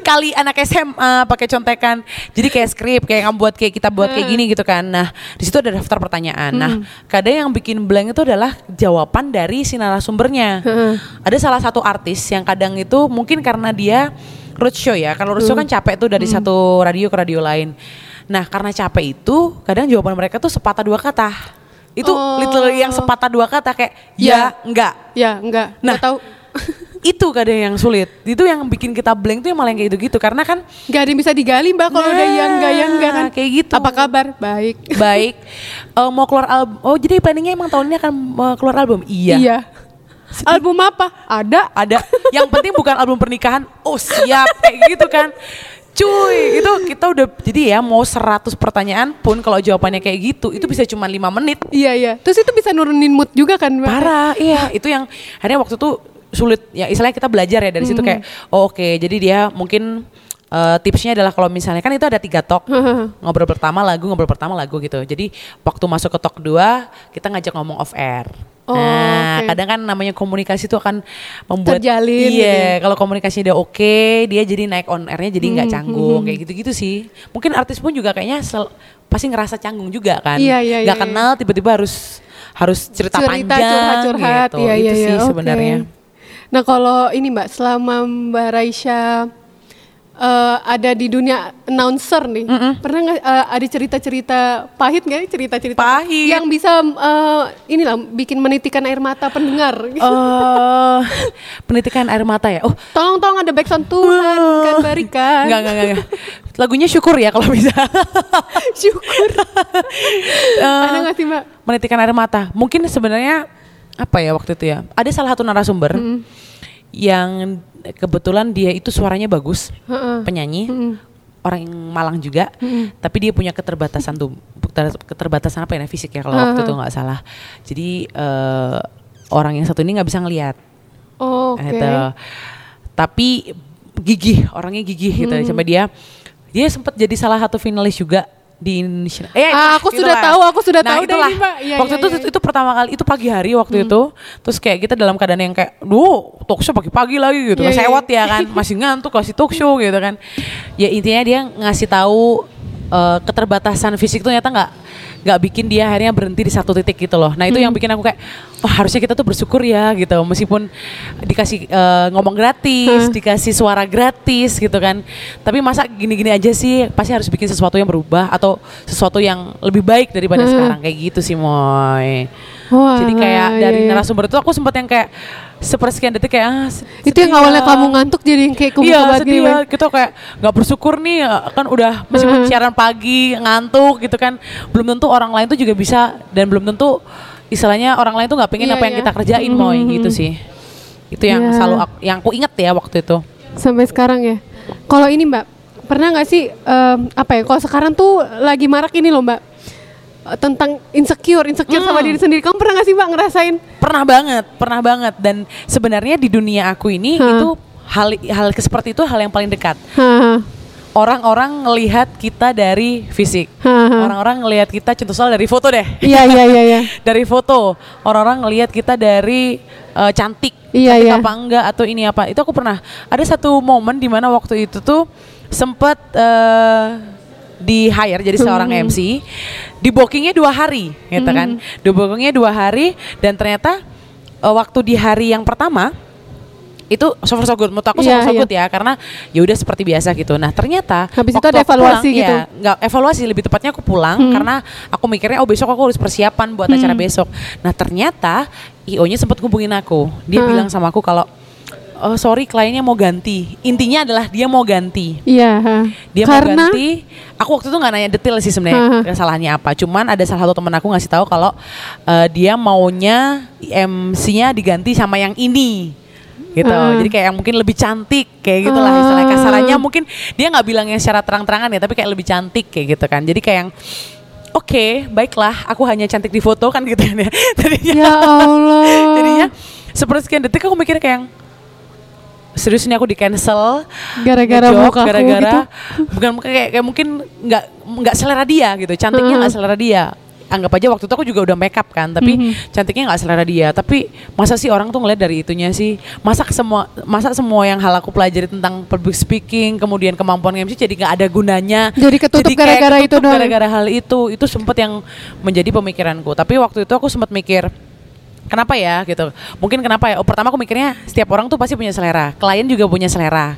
Kali anak SMA pakai contekan. Jadi kayak skrip kayak kamu buat kayak kita buat kayak gini gitu kan. Nah di situ ada daftar pertanyaan. Nah kadang yang bikin blank itu adalah jawaban dari si narasumbernya. Ada salah satu artis yang kadang itu mungkin karena dia roadshow ya. Kalau roadshow kan capek tuh dari satu radio ke radio lain nah karena capek itu kadang jawaban mereka tuh sepatah dua kata itu Oh. literally yang sepatah dua kata kayak Ya. ya enggak Ya enggak, Nah. enggak tahu. itu kadang yang sulit itu yang bikin kita blank tuh yang malah yang kayak gitu-gitu karena kan Gak ada yang bisa digali mbak kalau udah yang gak yang gak kan. Nah, kayak gitu. Apa kabar? Baik. baik Eh, mau keluar album oh jadi planningnya emang tahun ini akan eh, keluar album iya Iya. Album apa? Ada. ada yang penting bukan album pernikahan oh siap kayak gitu kan cuy itu kita udah jadi ya mau 100 pertanyaan pun kalau jawabannya kayak gitu itu bisa cuma lima menit. Iya iya. Terus itu bisa nurunin mood juga kan parah iya. Itu yang akhirnya waktu itu sulit. Ya istilahnya kita belajar ya dari situ kayak oh, oke jadi dia mungkin eh, tipsnya adalah kalau misalnya kan itu ada tiga talk. Ngobrol pertama lagu ngobrol pertama lagu gitu. Jadi waktu masuk ke talk dua kita ngajak ngomong off air Oh, nah oke. kadang kan namanya komunikasi itu akan membuat Terjalin gitu iya kalau komunikasinya udah oke dia jadi naik on airnya jadi nggak canggung kayak gitu-gitu sih mungkin artis pun juga kayaknya sel- pasti ngerasa canggung juga kan Iya, iya, nggak iya, iya. kenal tiba-tiba harus harus cerita, Cerita panjang curhat-curhat. gitu. Iya itu iya sih iya. oke. sebenarnya. Nah kalau ini mbak selama mbak Raisya eh, ada di dunia announcer nih, pernah nggak eh, ada cerita-cerita pahit nggak? Cerita-cerita Pahit. yang bisa eh, inilah bikin menitikan air mata pendengar. Eh, penitikan air mata ya. Oh, Tolong tolong ada backsound Tuhan kan berikan. enggak enggak enggak. enggak. Lagunya syukur ya kalau bisa. Syukur. Eh, ada nggak sih mbak? menitikan air mata. Mungkin sebenarnya apa ya waktu itu ya? Ada salah satu narasumber yang kebetulan dia itu suaranya bagus, Heeh. penyanyi, orang Malang juga, tapi dia punya keterbatasan tuh, keter- keterbatasan apa ya fisik ya kalau waktu itu nggak salah. Jadi eh, orang yang satu ini nggak bisa ngelihat. Oh, Oke. gitu. Tapi gigih, orangnya gigih gitu. Sampai dia dia sempat jadi salah satu finalis juga di Indonesia. Eh, Ah, aku sudah tahu, aku sudah Nah, tahu itulah. Mbak. Iya, waktu iya, itu. Hmm. itu pertama kali itu pagi hari waktu itu. Terus kayak kita dalam keadaan yang kayak, duh, talk show pagi-pagi lagi gitu. Iya, Sewot ya kan, masih ngantuk kasih talk show gitu kan. Ya intinya dia ngasih tahu eh, keterbatasan fisik tuh ternyata nggak nggak bikin dia akhirnya berhenti di satu titik gitu loh. Nah itu yang Hmm. bikin aku kayak, wah harusnya kita tuh bersyukur ya gitu. Meskipun dikasih eh, ngomong gratis, dikasih suara gratis gitu kan. Tapi masa gini-gini aja sih, pasti harus bikin sesuatu yang berubah atau sesuatu yang lebih baik daripada sekarang kayak gitu sih moy. Wah, Jadi kayak iya, dari iya. narasumber itu aku sempat yang kayak sepersekian detik kayak ah, se- Itu yang awalnya ya. kamu ngantuk jadi yang kayak kebuka Iya sedih ya, Mbak. kita kayak nggak bersyukur nih kan udah meskipun siaran pagi ngantuk gitu kan belum tentu orang lain tuh juga bisa dan belum tentu istilahnya orang lain tuh nggak pengen Iya, apa yang iya. kita kerjain Mhm, moy mhm. gitu sih itu yang Iya. selalu aku, yang aku inget ya waktu itu Sampai sekarang ya. Kalau ini Mbak, pernah nggak sih em, apa ya? Kalau sekarang tuh lagi marak ini loh Mbak eh, tentang insecure, insecure sama Hmm. diri sendiri. Kamu pernah nggak sih Mbak ngerasain? pernah banget pernah banget dan sebenarnya di dunia aku ini Hah. itu hal hal seperti itu hal yang paling dekat Haha. orang-orang ngelihat kita dari fisik orang-orang ngelihat kita contoh soal dari foto deh Iya iya iya iya. dari foto orang-orang ngelihat kita dari eh, cantik Iya, iya. apa enggak atau ini apa itu aku pernah ada satu momen di mana waktu itu tuh sempat eh, di hire jadi seorang Hmm. MC di bookingnya dua hari gitu kan di bookingnya dua hari dan ternyata eh, waktu di hari yang pertama itu so far so good menurut aku so Iya, far so iya. good ya karena ya udah seperti biasa gitu nah ternyata Habis itu ada evaluasi pulang, gitu? ya, nggak evaluasi lebih tepatnya aku pulang Hmm. karena aku mikirnya oh besok aku harus persiapan buat acara besok nah ternyata io-nya sempat hubungin aku dia Hmm. bilang sama aku kalau oh sorry kliennya mau ganti intinya adalah dia mau ganti Iya. ha. dia Karena mau ganti aku waktu itu nggak nanya detail sih sebenarnya kesalahannya apa cuman ada salah satu temen aku ngasih tahu kalau eh, dia maunya MC-nya diganti sama yang ini gitu Haha. jadi kayak yang mungkin lebih cantik kayak gitulah Ah. istilahnya kasarannya mungkin dia nggak bilangnya secara terang-terangan ya tapi kayak lebih cantik kayak gitu kan jadi kayak yang Oke, baiklah. Aku hanya cantik di foto kan gitu kan ya. Jadinya, ya Allah. jadinya sepersekian detik aku mikir kayak yang serius ini aku di cancel Gara-gara muka gara-gara bukan kayak, kayak mungkin nggak nggak selera dia gitu. Cantiknya nggak selera dia. Anggap aja waktu itu aku juga udah make up kan tapi Mhm. cantiknya nggak selera dia. Tapi masa sih orang tuh ngeliat dari itunya sih? Masa semua masa semua yang hal aku pelajari tentang public speaking kemudian kemampuan MC jadi nggak ada gunanya. Jadi ketutup gara-gara itu gara-gara hal itu. Itu sempat yang menjadi pemikiranku. Tapi waktu itu aku sempat mikir kenapa ya gitu mungkin kenapa ya oh, pertama aku mikirnya setiap orang tuh pasti punya selera klien juga punya selera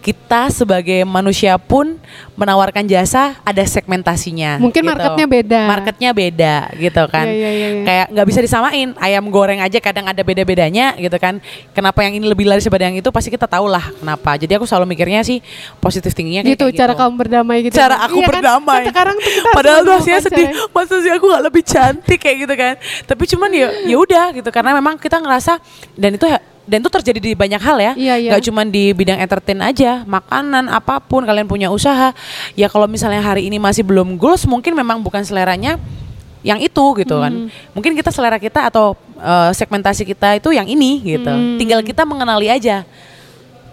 kita sebagai manusia pun menawarkan jasa ada segmentasinya Mungkin gitu. marketnya beda. marketnya beda gitu kan Iya, iya, iya, iya. kayak nggak bisa disamain ayam goreng aja kadang ada beda bedanya gitu kan kenapa yang ini lebih laris daripada yang itu pasti kita tahu lah kenapa jadi aku selalu mikirnya sih positif tingginya gitu, kayak cara gitu. kamu berdamai gitu. cara aku Iya kan? berdamai. Kan sekarang tuh kita Padahal tuh sedih. Masa sih aku gak lebih cantik kayak gitu kan. Tapi cuman ya ya udah gitu karena memang kita ngerasa dan itu dan itu terjadi di banyak hal ya. Iya, iya. Gak cuman di bidang entertain aja, makanan apa pun kalian punya usaha. Ya kalau misalnya hari ini masih belum goals mungkin memang bukan seleranya yang itu gitu kan. Hmm. Mungkin kita selera kita atau eh, segmentasi kita itu yang ini gitu. Hmm. Tinggal kita mengenali aja.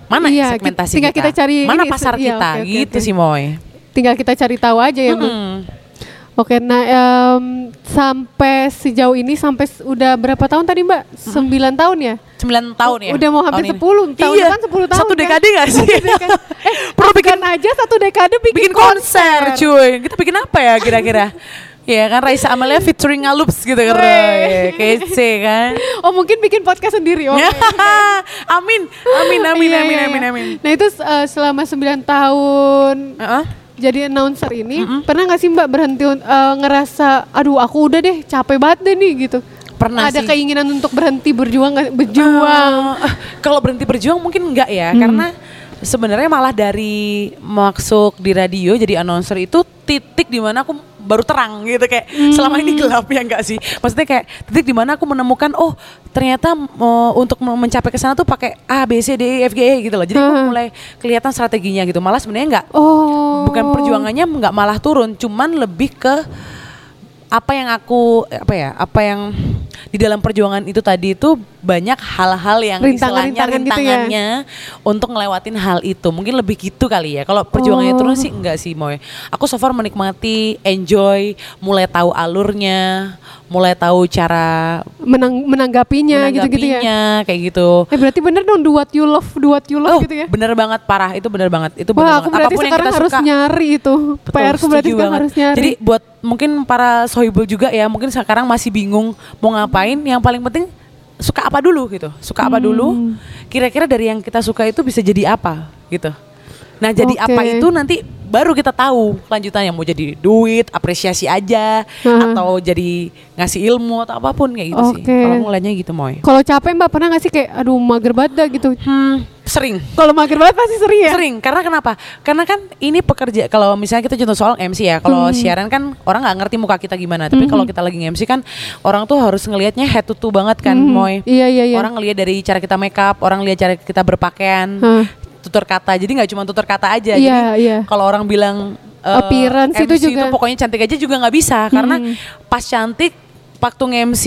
Mana Iya, segmentasi tinggal kita cari Mana ini, pasar iya, kita oke, oke, gitu oke. sih Moy. Tinggal kita cari tahu aja ya, Bu. Oke, nah em, sampai sejauh ini sampai udah berapa tahun tadi Mbak? Sembilan tahun ya? 9 tahun ya. Udah mau hampir. 10, tahun iya. depan 10 tahun Satu kan? dekade gak sih? Dekade. Eh, Perlu bikin aja satu dekade bikin, bikin konser, cuy. Kita bikin apa ya kira-kira? ya kan Raisa Amalia featuring Ngalups gitu kan. Wey. Kece kan. Oh mungkin bikin podcast sendiri. Oke. amin. Amin amin Iya, amin iya, amin iya. amin. Nah itu eh, selama 9 tahun Heeh. Jadi announcer ini pernah nggak sih Mbak berhenti eh, ngerasa aduh aku udah deh capek banget deh nih gitu. Pernah Ada sih. keinginan untuk berhenti berjuang nggak- berjuang. Eh, kalau berhenti berjuang mungkin enggak ya, Hmm. karena sebenarnya malah dari masuk di radio jadi announcer itu titik di mana aku baru terang gitu kayak selama ini gelap ya enggak sih maksudnya kayak titik di mana aku menemukan oh ternyata eh, untuk me- mencapai ke sana tuh pakai A B C D E F G E gitu loh jadi aku Hmm. mulai kelihatan strateginya gitu malah sebenarnya enggak Oh. bukan perjuangannya nggak malah turun cuman lebih ke apa yang aku apa ya apa yang di dalam perjuangan itu tadi itu banyak hal-hal yang istilahnya Rintangan-rintangan gitu ya? rintangannya untuk ngelewatin hal itu mungkin lebih gitu kali ya kalau perjuangannya Oh. turun sih enggak sih Moy aku so far menikmati enjoy mulai tahu alurnya mulai tahu cara Menang, menanggapinya gitu-gitu ya. kayak gitu Eh berarti bener dong do what you love, do what you love Oh, gitu ya. bener banget parah itu bener banget itu bener Wah, aku banget berarti Apa pun yang sekarang kita harus suka, nyari itu. Betul, PR ku berarti sekarang banget. harus nyari. Jadi buat mungkin para sohibul juga ya, mungkin sekarang masih bingung mau ngapain. Yang paling penting suka apa dulu gitu. Suka apa Hmm. dulu. Kira-kira dari yang kita suka itu bisa jadi apa gitu. Nah jadi Oke. apa itu nanti baru kita tahu kelanjutannya mau jadi duit, apresiasi aja, Heeh. atau jadi ngasih ilmu atau apa pun kayak gitu sih. Oke. Kalau ngeliatnya gitu moy. Kalau capek Mbak pernah gak sih kayak aduh mager banget gitu. Hmm, sering. Kalau mager banget pasti sering ya. Sering, karena kenapa? Karena kan ini pekerja kalau misalnya kita contoh soal MC ya, kalau Hmm. siaran kan orang nggak ngerti muka kita gimana, tapi kalau kita lagi MC kan orang tuh harus ngelihatnya head to toe banget kan, Mhm. Moy. Iya iya iya. Orang ngelihat dari cara kita make up, orang lihat cara kita berpakaian, Hah. Tutur kata. Jadi nggak cuma tutur kata aja. Iya, Jadi iya. kalau orang bilang eh, Appearance itu MC juga. pokoknya cantik aja juga nggak bisa karena Hmm. pas cantik waktu nge-MC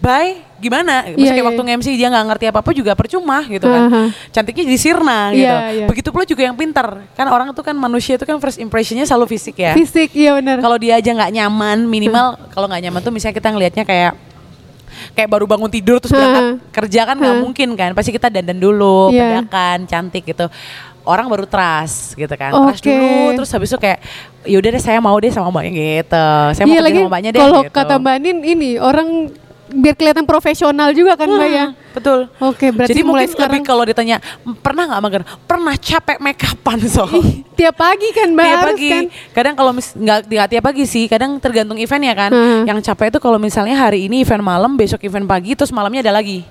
bye gimana? Maksudnya Iya, kayak iya. waktu nge-MC dia nggak ngerti apa-apa juga percuma gitu kan. Aha. Cantiknya jadi sirna gitu. Iya, iya. Begitu pula juga yang pintar. Kan orang tuh kan manusia itu kan first impressionnya selalu fisik ya. Fisik iya benar. Kalau dia aja nggak nyaman, minimal kalau nggak nyaman tuh misalnya kita ngelihatnya kayak kayak baru bangun tidur terus berangkat kerja kan nggak mungkin kan. Pasti kita dandan dulu, Iya. bedakan, cantik gitu. Orang baru trust gitu kan. Trust Oke. dulu terus habis itu kayak yaudah deh saya mau deh sama mbaknya gitu. Saya mau iya kerja lagi sama mbaknya deh kalau gitu. kata Mbak Nin ini orang biar kelihatan profesional juga kan Mbak ya. Hmm, Betul. Oke, berarti Jadi mulai mungkin sekarang lebih kalau ditanya pernah nggak mager? Pernah capek make upan so. tiap pagi kan Mbak tiap pagi. kan. Kadang kalau mis nggak nggak tiap pagi sih, kadang tergantung event ya kan. Hmm. Yang capek itu kalau misalnya hari ini event malam, besok event pagi, terus malamnya ada lagi.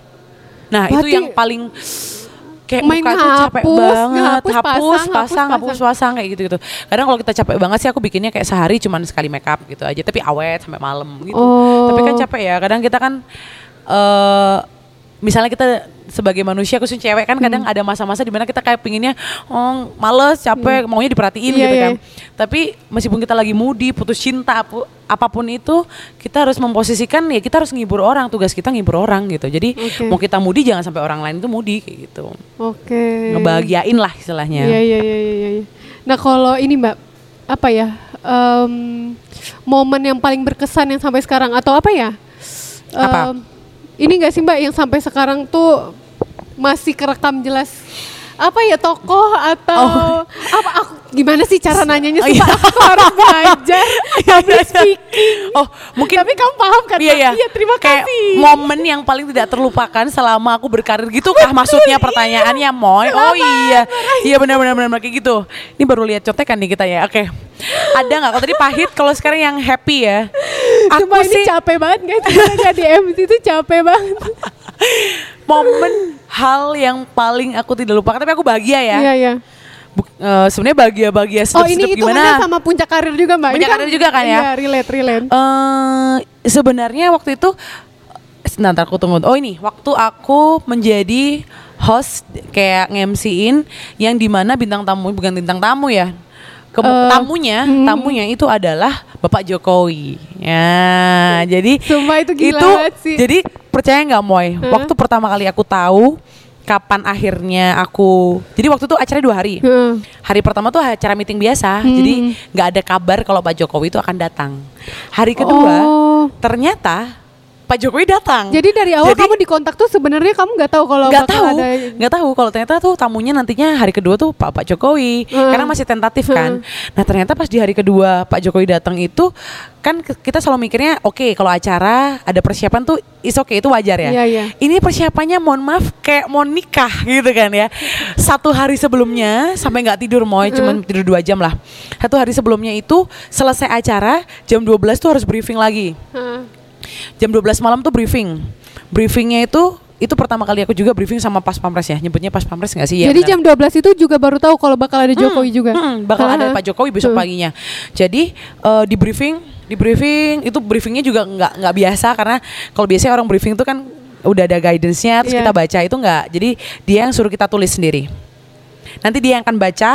Nah itu Berarti yang paling kayak main muka tuh capek hapus, banget, ngehapus, hapus, pasang, pasang, hapus, hapus, pasang kayak gitu gitu. Kadang kalau kita capek banget sih aku bikinnya kayak sehari cuman sekali make up gitu aja, tapi awet sampai malam gitu. Oh. Tapi kan capek ya, kadang kita kan eh misalnya kita sebagai manusia khususnya cewek kan kadang Hmm. ada masa-masa di mana kita kayak pinginnya oh males capek maunya diperhatiin Iya, gitu iya. kan tapi meskipun kita lagi moody putus cinta apu- apa pun itu kita harus memposisikan ya kita harus ngibur orang tugas kita ngibur orang gitu jadi Oke. mau kita moody jangan sampai orang lain itu moody kayak gitu Oke. ngebahagiain lah istilahnya Iya iya iya iya. iya. Nah kalau ini Mbak apa ya em, momen yang paling berkesan yang sampai sekarang atau apa ya? Apa? Ini enggak sih Mbak yang sampai sekarang tuh masih kerekam jelas apa ya tokoh atau Oh. apa aku Gimana sih cara nanyanya? Oh, iya. Aku harus belajar public speaking. Oh, mungkin Tapi kamu paham kan? Iya iya. terima Kayak kasih. momen yang paling tidak terlupakan selama aku berkarir gitu kah maksudnya pertanyaannya Moy? Oh iya. Iya benar benar kayak gitu. Ini baru lihat contekan nih kita ya. Oke. Ada nggak kalau tadi pahit kalau sekarang yang happy ya? Aku Cuma ini sih capek banget guys. Kita jadi MC itu capek banget. momen hal yang paling aku tidak lupakan tapi aku bahagia ya. Iya iya. Eh, sebenarnya bahagia-bahagia Oh sedep-sedep ini gimana? sama puncak karir juga mbak. Ini Puncak karir juga kan ya? Iya relate relate. eh sebenarnya waktu itu nanti aku tunggu. Oh ini waktu aku menjadi host kayak nge-MC-in yang di mana bintang tamu bukan bintang tamu ya. Ke, Eh, tamunya, tamunya itu adalah Bapak Jokowi. Ya, jadi Sumpah itu gila itu sih. jadi percaya nggak Moy? Waktu pertama kali aku tahu kapan akhirnya aku jadi waktu itu acaranya dua hari. Heeh. Hari pertama tuh acara meeting biasa, jadi nggak ada kabar kalau Pak Jokowi itu akan datang. Hari kedua, Oh. ternyata Pak Jokowi datang. Jadi dari awal Jadi- kamu di kontak tuh sebenarnya kamu nggak tahu kalau nggak tahu, ada nggak tahu kalau ternyata tuh tamunya nantinya hari kedua tuh Pak Pak Jokowi, Hmm. karena masih tentatif kan. Nah ternyata pas di hari kedua Pak Jokowi datang itu kan kita selalu mikirnya oke kalau acara ada persiapan tuh is oke itu wajar ya. Iya, iya. Ini persiapannya mohon maaf kayak mau nikah gitu kan ya. Satu hari sebelumnya sampai nggak tidur moy, cuman tidur dua jam lah. Satu hari sebelumnya itu selesai acara jam 12 tuh harus briefing lagi. Heeh. Jam 12 malam tuh briefing. Briefingnya itu itu pertama kali aku juga briefing sama pas pampres ya. Nyebutnya pas pampres nggak sih? Ya, Jadi benar. jam 12 itu juga baru tahu kalau bakal ada Jokowi juga. Mm, bakal ada Heeh. Pak Jokowi besok Hmm. paginya. Jadi eh, di briefing, di briefing itu briefingnya juga nggak nggak biasa karena kalau biasanya orang briefing itu kan udah ada guidance-nya terus Iya. kita baca itu nggak. Jadi dia yang suruh kita tulis sendiri. Nanti dia yang akan baca.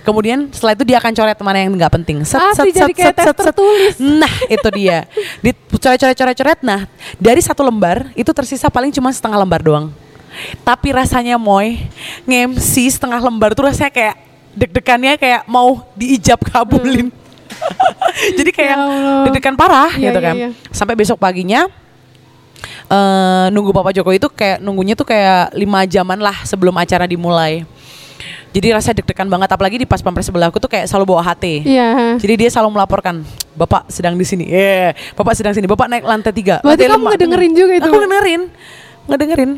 Kemudian setelah itu dia akan coret mana yang nggak penting. Set, Ah, set, set, set, set, set. tertulis. Nah itu dia. Dicoret, coret, coret, coret. Nah dari satu lembar itu tersisa paling cuma setengah lembar doang. Tapi rasanya moy nge-MC setengah lembar tuh rasanya kayak deg-degannya kayak mau diijab kabulin. Jadi kayak Ya deg-degan parah Iya, gitu iya, kan. iya. Sampai besok paginya eh nunggu Bapak Jokowi itu kayak nunggunya tuh kayak lima jaman lah sebelum acara dimulai. Jadi rasanya deg-degan banget apalagi di pas pampres sebelahku tuh kayak selalu bawa HT. Iya. Jadi dia selalu melaporkan, Bapak sedang di sini. Eh, Bapak sedang sini. Bapak naik lantai tiga. Berarti lantai kamu lima." ngedengerin juga itu? Aku ngedengerin, ngedengerin,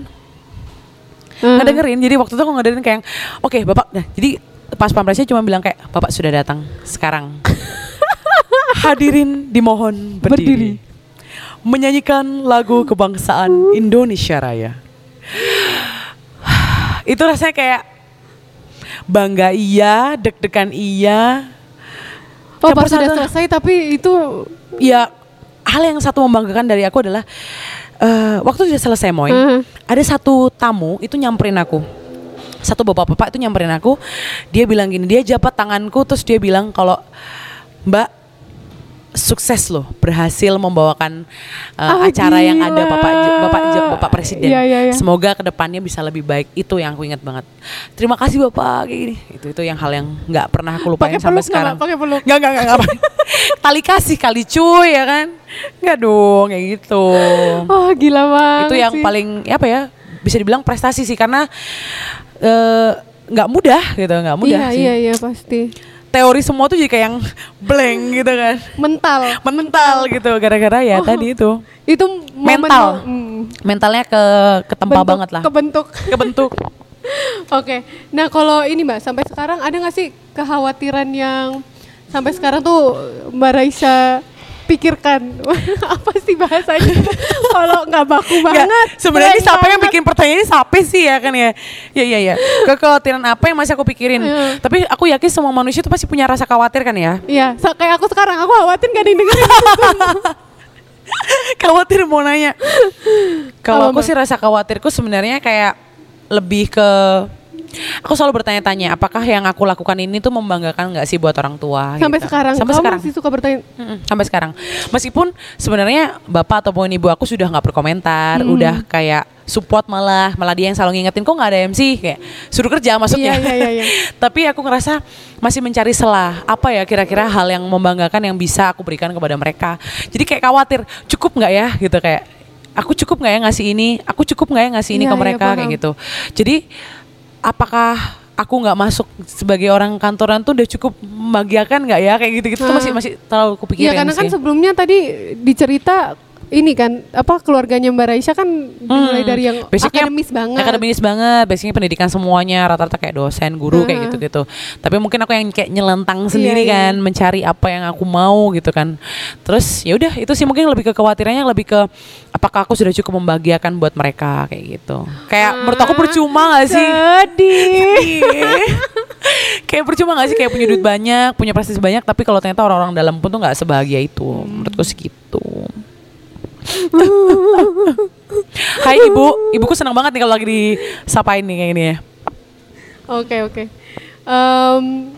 Heeh. ngedengerin. Jadi waktu itu aku ngedengerin kayak, oke Bapak. Nah, jadi pas pampresnya cuma bilang kayak, Bapak sudah datang sekarang. Hadirin dimohon berdiri. Berdiri. Menyanyikan lagu kebangsaan Indonesia Raya. Itu rasanya kayak bangga iya, deg-degan iya. Oh, Campur pas sudah selesai tapi itu ya hal yang satu membanggakan dari aku adalah eh waktu sudah selesai moy Mhm. ada satu tamu itu nyamperin aku satu bapak-bapak itu nyamperin aku dia bilang gini dia jabat tanganku terus dia bilang kalau mbak sukses loh berhasil membawakan eh, Ah, acara yang ada gila. bapak bapak bapak presiden Iya, iya, iya. semoga ke depannya bisa lebih baik itu yang aku ingat banget terima kasih bapak kayak gini itu itu yang hal yang nggak pernah aku lupain Pakai sampai peluk sekarang? Pakai peluk? Nggak, nggak, nggak, nggak. Tali kasih kali cuy ya kan. Nggak dong kayak gitu. oh gila banget. itu yang sih. paling ya apa ya bisa dibilang prestasi sih karena eh, nggak mudah gitu nggak mudah Iya sih. iya iya pasti. Teori semua tuh jadi kayak yang blank gitu kan. Mental. Mental gitu gara-gara ya tadi itu. Itu Mental. Hmm. Mentalnya ke ketempa Bentuk- banget lah. Kebentuk. Kebentuk. Oke. Nah, kalau ini Mbak, sampai sekarang ada nggak sih kekhawatiran yang sampai sekarang tuh Mbak Raisa pikirkan? Apa sih bahasanya? Nggak baku banget. sebenarnya siapa yang bikin pertanyaan ini siapa sih ya kan ya? Ya ya ya. Kekhawatiran apa yang masih aku pikirin? Iya. Tapi aku yakin semua manusia itu pasti punya rasa khawatir kan ya? Iya, so, kayak aku sekarang aku khawatir gak ada yang dengerin. khawatir mau nanya. Kalau aku sih rasa khawatirku sebenarnya kayak lebih ke aku selalu bertanya-tanya apakah yang aku lakukan ini tuh membanggakan nggak sih buat orang tua sampai gitu. sekarang, sampai kamu sekarang masih suka bertanya. Mm-mm, sampai sekarang meskipun sebenarnya bapak ataupun ibu aku sudah nggak berkomentar Hmm. udah kayak support malah malah dia yang selalu ngingetin kok nggak ada MC kayak suruh kerja maksudnya Iya, iya, iya, iya. tapi aku ngerasa masih mencari celah apa ya kira-kira hal yang membanggakan yang bisa aku berikan kepada mereka jadi kayak khawatir cukup nggak ya gitu kayak aku cukup nggak ya ngasih ini aku cukup nggak ya ngasih ini Iya, ke iya, mereka kayak paham. gitu jadi apakah aku nggak masuk sebagai orang kantoran tuh udah cukup membahagiakan nggak ya kayak gitu-gitu tuh Ah. masih masih terlalu kepikiran Iya karena kan sih. sebelumnya tadi dicerita ini kan apa keluarganya Mbak Raisya kan Hmm. dari yang Basicnya akademis banget. Akademis banget, basicnya pendidikan semuanya rata-rata kayak dosen, guru kayak Heeh. gitu-gitu. Tapi mungkin aku yang kayak nyelentang sendiri iya. kan, mencari apa yang aku mau gitu kan. Terus ya udah itu sih mungkin lebih ke kekhawatirannya lebih ke apakah aku sudah cukup membahagiakan buat mereka kayak gitu. Kayak menurut aku percuma gak sih? Sedih. kayak percuma gak sih kayak punya duit banyak, punya prestasi banyak tapi kalau ternyata orang-orang dalam pun tuh nggak sebahagia itu. Menurutku segitu. Hai ibu, ibuku senang banget nih kalau lagi disapain nih kayak gini ya. Oke oke. Em,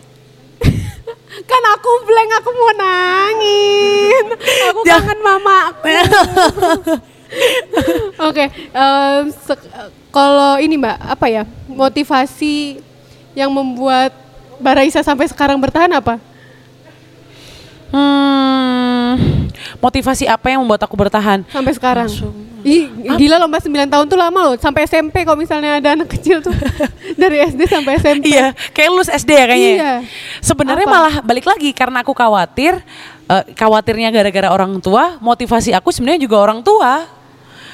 kan aku blank aku mau nangis. Aku Jangan. kangen mama aku. Oke, em, sek- kalau ini Mbak, apa ya? Motivasi yang membuat Mbak Raisa sampai sekarang bertahan apa? Hmm, motivasi apa yang membuat aku bertahan? Sampai sekarang. Ih, gila loh Mbak 9 tahun tuh lama loh. Sampai SMP kalau misalnya ada anak kecil tuh. Dari SD sampai SMP. Iya, kayak lulus SD ya kayaknya. Iya. Sebenarnya Apa? malah balik lagi karena aku khawatir, eh, khawatirnya gara-gara orang tua, motivasi aku sebenarnya juga orang tua.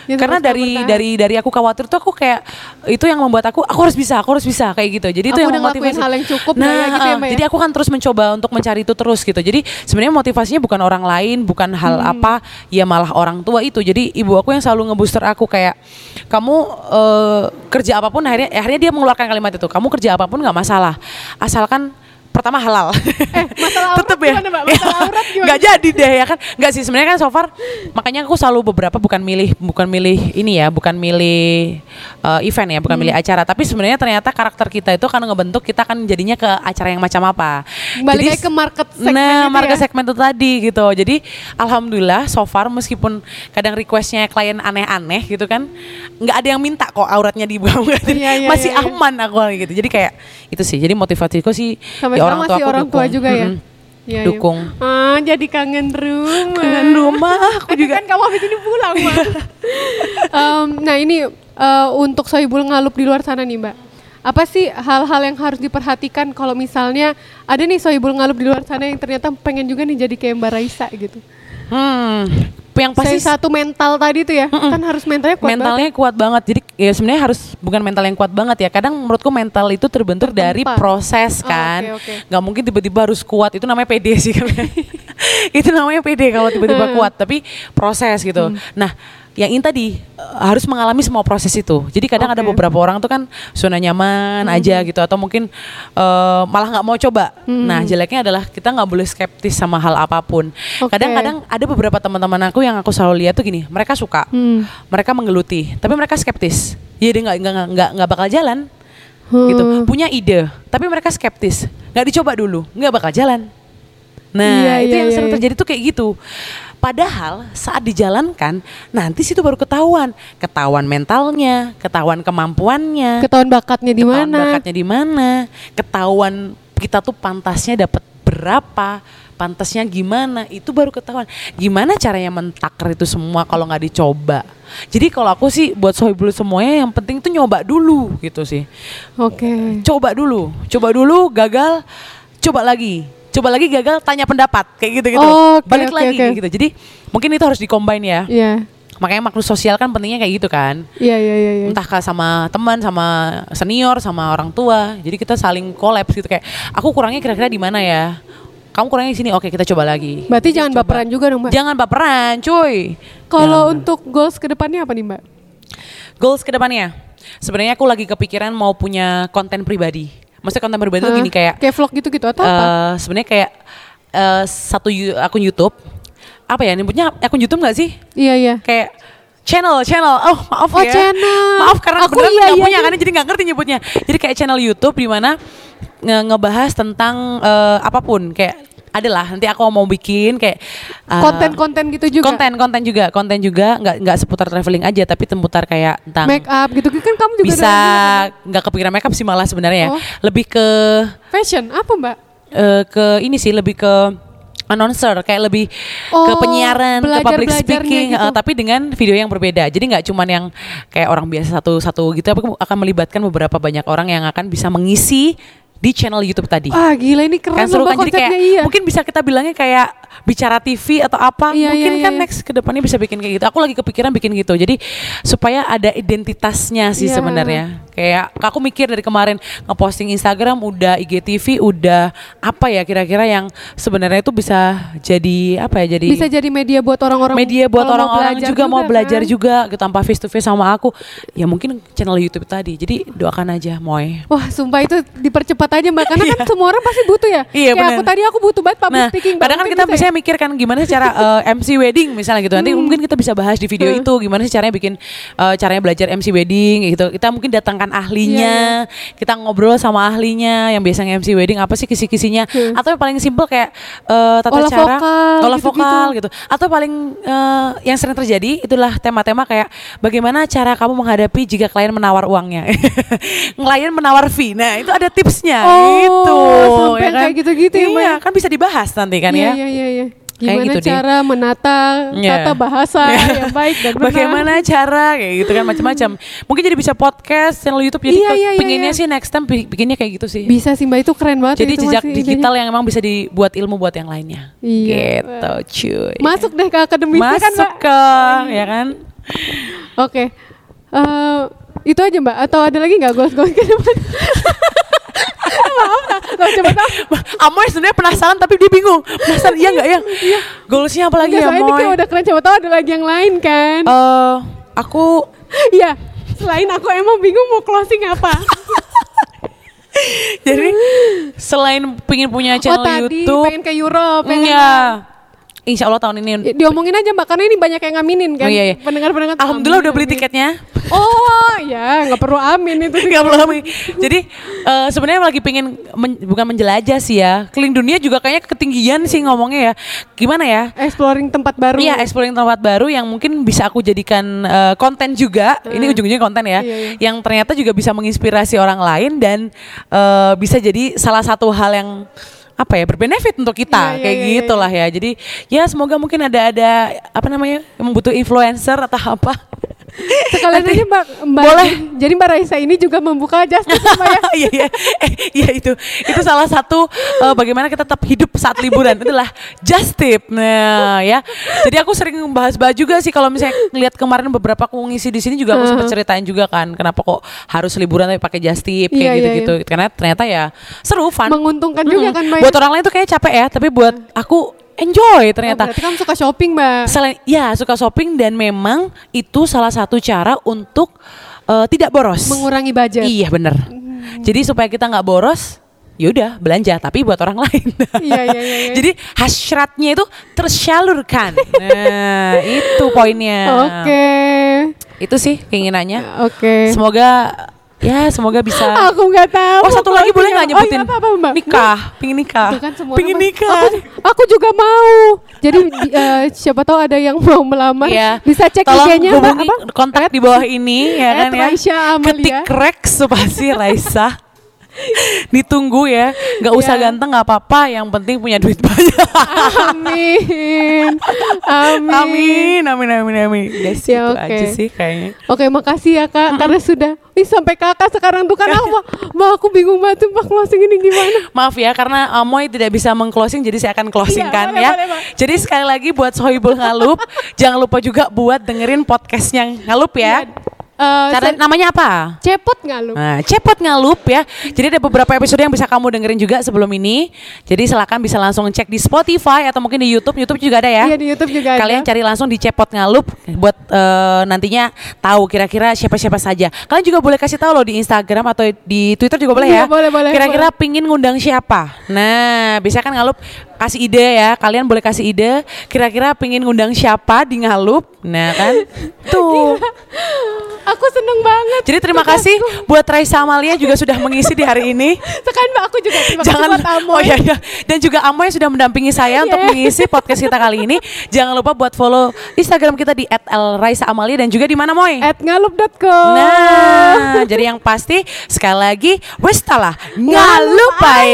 Yang karena dari bertahan. dari dari aku khawatir tuh aku kayak itu yang membuat aku aku harus bisa aku harus bisa kayak gitu jadi itu Aku yang udah ngelakuin memotivasi hal yang cukup nah ya gitu ya, ya? jadi aku kan terus mencoba untuk mencari itu terus gitu jadi sebenarnya motivasinya bukan orang lain bukan hal Hmm. apa ya malah orang tua itu jadi ibu aku yang selalu ngebooster aku kayak kamu eh, kerja apa pun akhirnya akhirnya dia mengeluarkan kalimat itu kamu kerja apa pun nggak masalah asalkan pertama halal. Eh, masalah aurat Tetep ya. gimana, Mbak? Masalah aurat gimana? Nggak jadi deh ya kan. Nggak sih sebenarnya kan so far makanya aku selalu beberapa bukan milih bukan milih ini ya, bukan milih uh, event ya, bukan milih acara, tapi sebenarnya ternyata karakter kita itu kan ngebentuk kita kan jadinya ke acara yang macam apa. Balik Jadi ke market segmen Nah, itu market ya. segmen itu tadi gitu. Jadi alhamdulillah so far meskipun kadang requestnya klien aneh-aneh gitu kan, nggak ada yang minta kok auratnya dibuka. Jadi Iya, iya, masih iya, iya. aman aku gitu. Jadi kayak itu sih. Jadi motivasiku sih Sampai ya masih aku orang tua juga ya? Iya, iya. Dukung. Ah, jadi kangen rumah. Kangen rumah, aku juga. kan kamu habis ini pulang, Mbak. Em, nah, ini eh, untuk Sohibul Ngalup di luar sana nih, Mbak. Apa sih hal-hal yang harus diperhatikan kalau misalnya ada nih Sohibul Ngalup di luar sana yang ternyata pengen juga nih jadi kayak Mbak Raisa gitu. Hmm, yang pasti Pasti satu mental tadi tuh ya, kan harus mentalnya kuat banget. mentalnya kuat banget. Jadi ya sebenarnya harus bukan mental yang kuat banget ya. Kadang menurutku mental itu terbentuk dari Tertempa. proses Oh, kan. oke, oke. Nggak mungkin tiba-tiba harus kuat. Itu namanya pede sih. itu namanya pede kalau tiba-tiba kuat. Tapi proses gitu. Hmm. Nah, yang ini tadi eh, harus mengalami semua proses itu. Jadi kadang ada Oke. Hmm. beberapa orang tuh kan zona nyaman aja gitu atau mungkin eh, malah nggak mau coba. Nah, jeleknya adalah kita nggak boleh skeptis sama hal apa pun. Kadang-kadang ada beberapa teman-teman aku yang aku selalu lihat tuh gini, mereka suka, Hmm. mereka menggeluti, tapi mereka skeptis. Jadi nggak nggak nggak nggak bakal jalan Hmm. gitu. Punya ide, tapi mereka skeptis. Nggak dicoba dulu, nggak bakal jalan. Nah, Iya, itu iya, yang iya, sering iya. terjadi tuh kayak gitu. Padahal saat dijalankan, nanti situ baru ketahuan, ketahuan mentalnya, ketahuan kemampuannya, Ketahuan bakatnya di ketahuan mana? bakatnya di mana, ketahuan kita tuh pantasnya dapat berapa, pantasnya gimana, itu baru ketahuan. Gimana caranya mentakar itu semua kalau nggak dicoba. Jadi kalau aku sih buat sohibul semuanya yang penting tuh nyoba dulu gitu sih. Oke. Coba dulu, coba dulu gagal, coba lagi. Coba lagi gagal, tanya pendapat kayak gitu-gitu. Oh, oke, Balik oke, lagi oke. kayak gitu. Jadi mungkin itu harus dikombin ya. Iya. Makanya makhluk sosial kan pentingnya kayak gitu kan Iya, iya, iya, iya. entah sama teman sama senior sama orang tua jadi kita saling kolaps gitu kayak aku kurangnya kira-kira di mana ya kamu kurangnya di sini oke kita coba lagi Berarti jangan Coba. baperan juga dong, Mbak. jangan baperan cuy Kalau untuk goals ke depannya apa nih, Mbak? goals ke depannya sebenarnya aku lagi kepikiran mau punya konten pribadi maksudnya konten pribadi tuh Hah? gini kayak kayak vlog gitu-gitu atau apa? eh sebenarnya kayak eh, satu akun YouTube apa ya nyebutnya akun YouTube nggak sih Iya, iya. kayak channel channel oh maaf Oh, ya channel. maaf karena Aku aku iya, nggak iya, punya iya. karena jadi nggak ngerti nyebutnya jadi kayak channel YouTube di mana nge- ngebahas tentang eh, apa pun kayak adalah nanti aku mau bikin kayak eh, Konten-konten gitu juga. konten konten juga konten juga nggak nggak seputar traveling aja tapi seputar kayak tentang Make up gitu kan kamu juga bisa nggak kepikiran makeup sih malah sebenarnya ya Oh. lebih ke fashion apa, Mbak? eh, ke ini sih lebih ke announcer kayak lebih ke Oh, penyiaran ke public speaking gitu. eh, tapi dengan video yang berbeda jadi nggak cuman yang kayak orang biasa satu-satu gitu tapi akan melibatkan beberapa banyak orang yang akan bisa mengisi di channel YouTube tadi Ah gila ini keren kan seru kan jadi kayak iya. mungkin bisa kita bilangnya kayak bicara TV atau apa Iya, mungkin iya, kan iya. next ke depannya bisa bikin kayak gitu aku lagi kepikiran bikin gitu jadi supaya ada identitasnya sih Iya. sebenarnya kayak aku mikir dari kemarin ngeposting Instagram udah IGTV udah apa ya kira-kira yang sebenarnya itu bisa jadi apa ya jadi bisa jadi media buat orang-orang media buat orang-orang belajar juga, mau belajar kan. juga gitu tanpa face to face sama aku ya mungkin channel YouTube tadi jadi doakan aja Moy Wah, sumpah itu dipercepat aja mbak, karena kan semua orang pasti butuh ya. Iya, Kayak bener. aku tadi aku butuh banget public Nah, speaking. Kadang kan kita bisa ya? mikir kan gimana cara eh, MC wedding misalnya gitu. Nanti mungkin kita bisa bahas di video Hmm. itu gimana sih caranya bikin eh, caranya belajar MC wedding gitu. Kita mungkin datangkan ahlinya, Iya, kita ngobrol sama ahlinya yang biasanya MC wedding apa sih kisi-kisinya Hmm. atau yang paling simpel kayak eh, tata Olah cara vokal, olah gitu-gitu. vokal gitu. Atau paling eh, yang sering terjadi itulah tema-tema kayak bagaimana cara kamu menghadapi jika klien menawar uangnya. klien menawar fee. Nah, itu ada tipsnya Oh, gitu. sampai kayak gitu-gitu ya, Mbak, Iya, ya? kan bisa dibahas nanti kan Iya, ya. iya, iya, iya. Kayak Gimana gitu deh. cara menata Iya. tata bahasa yang baik dan benar. Bagaimana cara kayak gitu kan macam-macam. Mungkin jadi bisa podcast, channel YouTube jadi Iya, ke- iya, iya, pinginnya iya. sih next time bi- bikinnya kayak gitu sih. Bisa sih mbak itu keren banget. jadi jejak digital yang emang bisa dibuat ilmu buat yang lainnya. Iya. Gitu, cuy. idenya. Masuk deh ke akademisnya kan Masuk ke ya kan. Oke. Eh, itu aja mbak. Atau ada lagi nggak goals-goals ke depan? Maaf. Loh, coba tahu. Amoy sebenarnya penasaran tapi dia bingung. Penasaran iya nggak ya? Goalsnya apa lagi Nggak, ya soalnya ini kayak udah keren. Coba tahu ada lagi yang lain kan? Eh, aku Iya. Selain aku emang bingung mau closing apa. jadi selain pengen punya oh channel tadi YouTube, pengen ke Europe. Pengen Iya. Insya Allah tahun ini Ya, diomongin aja mbak karena ini banyak yang ngaminin kan Oh, iya, iya. pendengar-pendengar Alhamdulillah amin, udah beli amin. tiketnya. oh ya nggak perlu amin itu Gak perlu kami. Jadi eh, sebenarnya lagi pengen men- bukan menjelajah sih ya. Keliling dunia juga kayaknya ketinggian sih ngomongnya ya. Gimana ya? exploring tempat baru Iya, exploring tempat baru yang mungkin bisa aku jadikan eh, konten juga. Ini ujung-ujungnya konten ya. Iya, iya. Yang ternyata juga bisa menginspirasi orang lain dan eh, bisa jadi salah satu hal yang apa ya berbenefit untuk kita iya, kayak iya, iya. gitulah ya. Jadi ya semoga mungkin ada ada apa namanya yang butuh influencer atau apa. Sekalian aja mbak mbak Boleh. jadi mbak Raisa ini juga membuka justice mbak ya? Iya iya. Eh, iya itu. Itu salah satu eh, bagaimana kita tetap hidup saat liburan. Itulah just tip nah ya. Jadi aku sering bahas-bahas juga sih. Kalau misalnya ngeliat kemarin beberapa aku ngisi di sini juga aku sempat ceritain juga kan kenapa kok harus liburan tapi pakai just tip Iya, kayak iya, gitu-gitu. karena ternyata ya seru fun. Menguntungkan juga Mm-mm. kan mbak ya? buat orang lain tuh kayak capek ya tapi buat aku enjoy Oh, ternyata berarti kamu suka shopping mbak Selain ya suka shopping dan memang itu salah satu cara untuk eh, tidak boros. mengurangi budget Iya bener. Jadi supaya kita nggak boros, yaudah belanja tapi buat orang lain. Iya, iya, iya, iya. Jadi hasratnya itu tersalurkan. Nah itu poinnya. oke Itu sih keinginannya. oke Semoga ya semoga bisa. aku nggak tahu Oh satu lagi boleh nggak Oh, nyebutin? iya, apa, apa, mbak Nikah, pingin nikah. Kan semua Pingin nikah. Aku, aku juga mau. Jadi di- eh, siapa tahu ada yang mau melamar. Iya. Bisa cek Tolong IG-nya apa? kontak di bawah ini ya kan ya. Ketik Rex spasi Raisa. Ditunggu ya, nggak usah Ya. ganteng nggak apa-apa, yang penting punya duit banyak. Amin. Amin. amin, amin, amin, amin. Guys, Ya, itu aja sih kayaknya. Oke, makasih ya Kak karena sudah Ih, sampai Kakak sekarang tuh kan aku, Mbak aku bingung banget tuh Mbak closing ini gimana. Maaf ya karena Amoy tidak bisa mengclosing jadi saya akan closing Iya, kan boleh, ya. boleh, Mbak. jadi sekali lagi buat Sohibul Ngalup jangan lupa juga buat dengerin podcastnya Ngalup ya. Eh, Cara namanya apa? cepot nggak lu? Nah, cepot ngalup ya. Jadi ada beberapa episode yang bisa kamu dengerin juga sebelum ini. Jadi silakan bisa langsung cek di Spotify atau mungkin di YouTube. YouTube juga ada ya. Iya di YouTube juga Kalian ada. cari langsung di cepot ngalup buat eh, nantinya tahu kira-kira siapa-siapa saja. Kalian juga boleh kasih tahu loh di Instagram atau di Twitter juga boleh Iya, ya. boleh, boleh, Kira-kira pingin ngundang siapa? Nah, bisa kan ngalup kasih ide ya. Kalian boleh kasih ide. Kira-kira pingin ngundang siapa di ngalup? Nah kan, tuh. Aku seneng banget. Jadi terima kasih buat Raisa Amalia juga sudah mengisi di hari ini. Sekarang Mbak aku juga terima Jangan kasih buat Amoy. Oh iya iya. Dan juga Amoy sudah mendampingi saya untuk Yeah. mengisi podcast kita kali ini. Jangan lupa buat follow Instagram kita di @elraisa_amalia dan juga di mana Moy? At ngalup.com. Nah, jadi yang pasti sekali lagi wes talah ngalupai.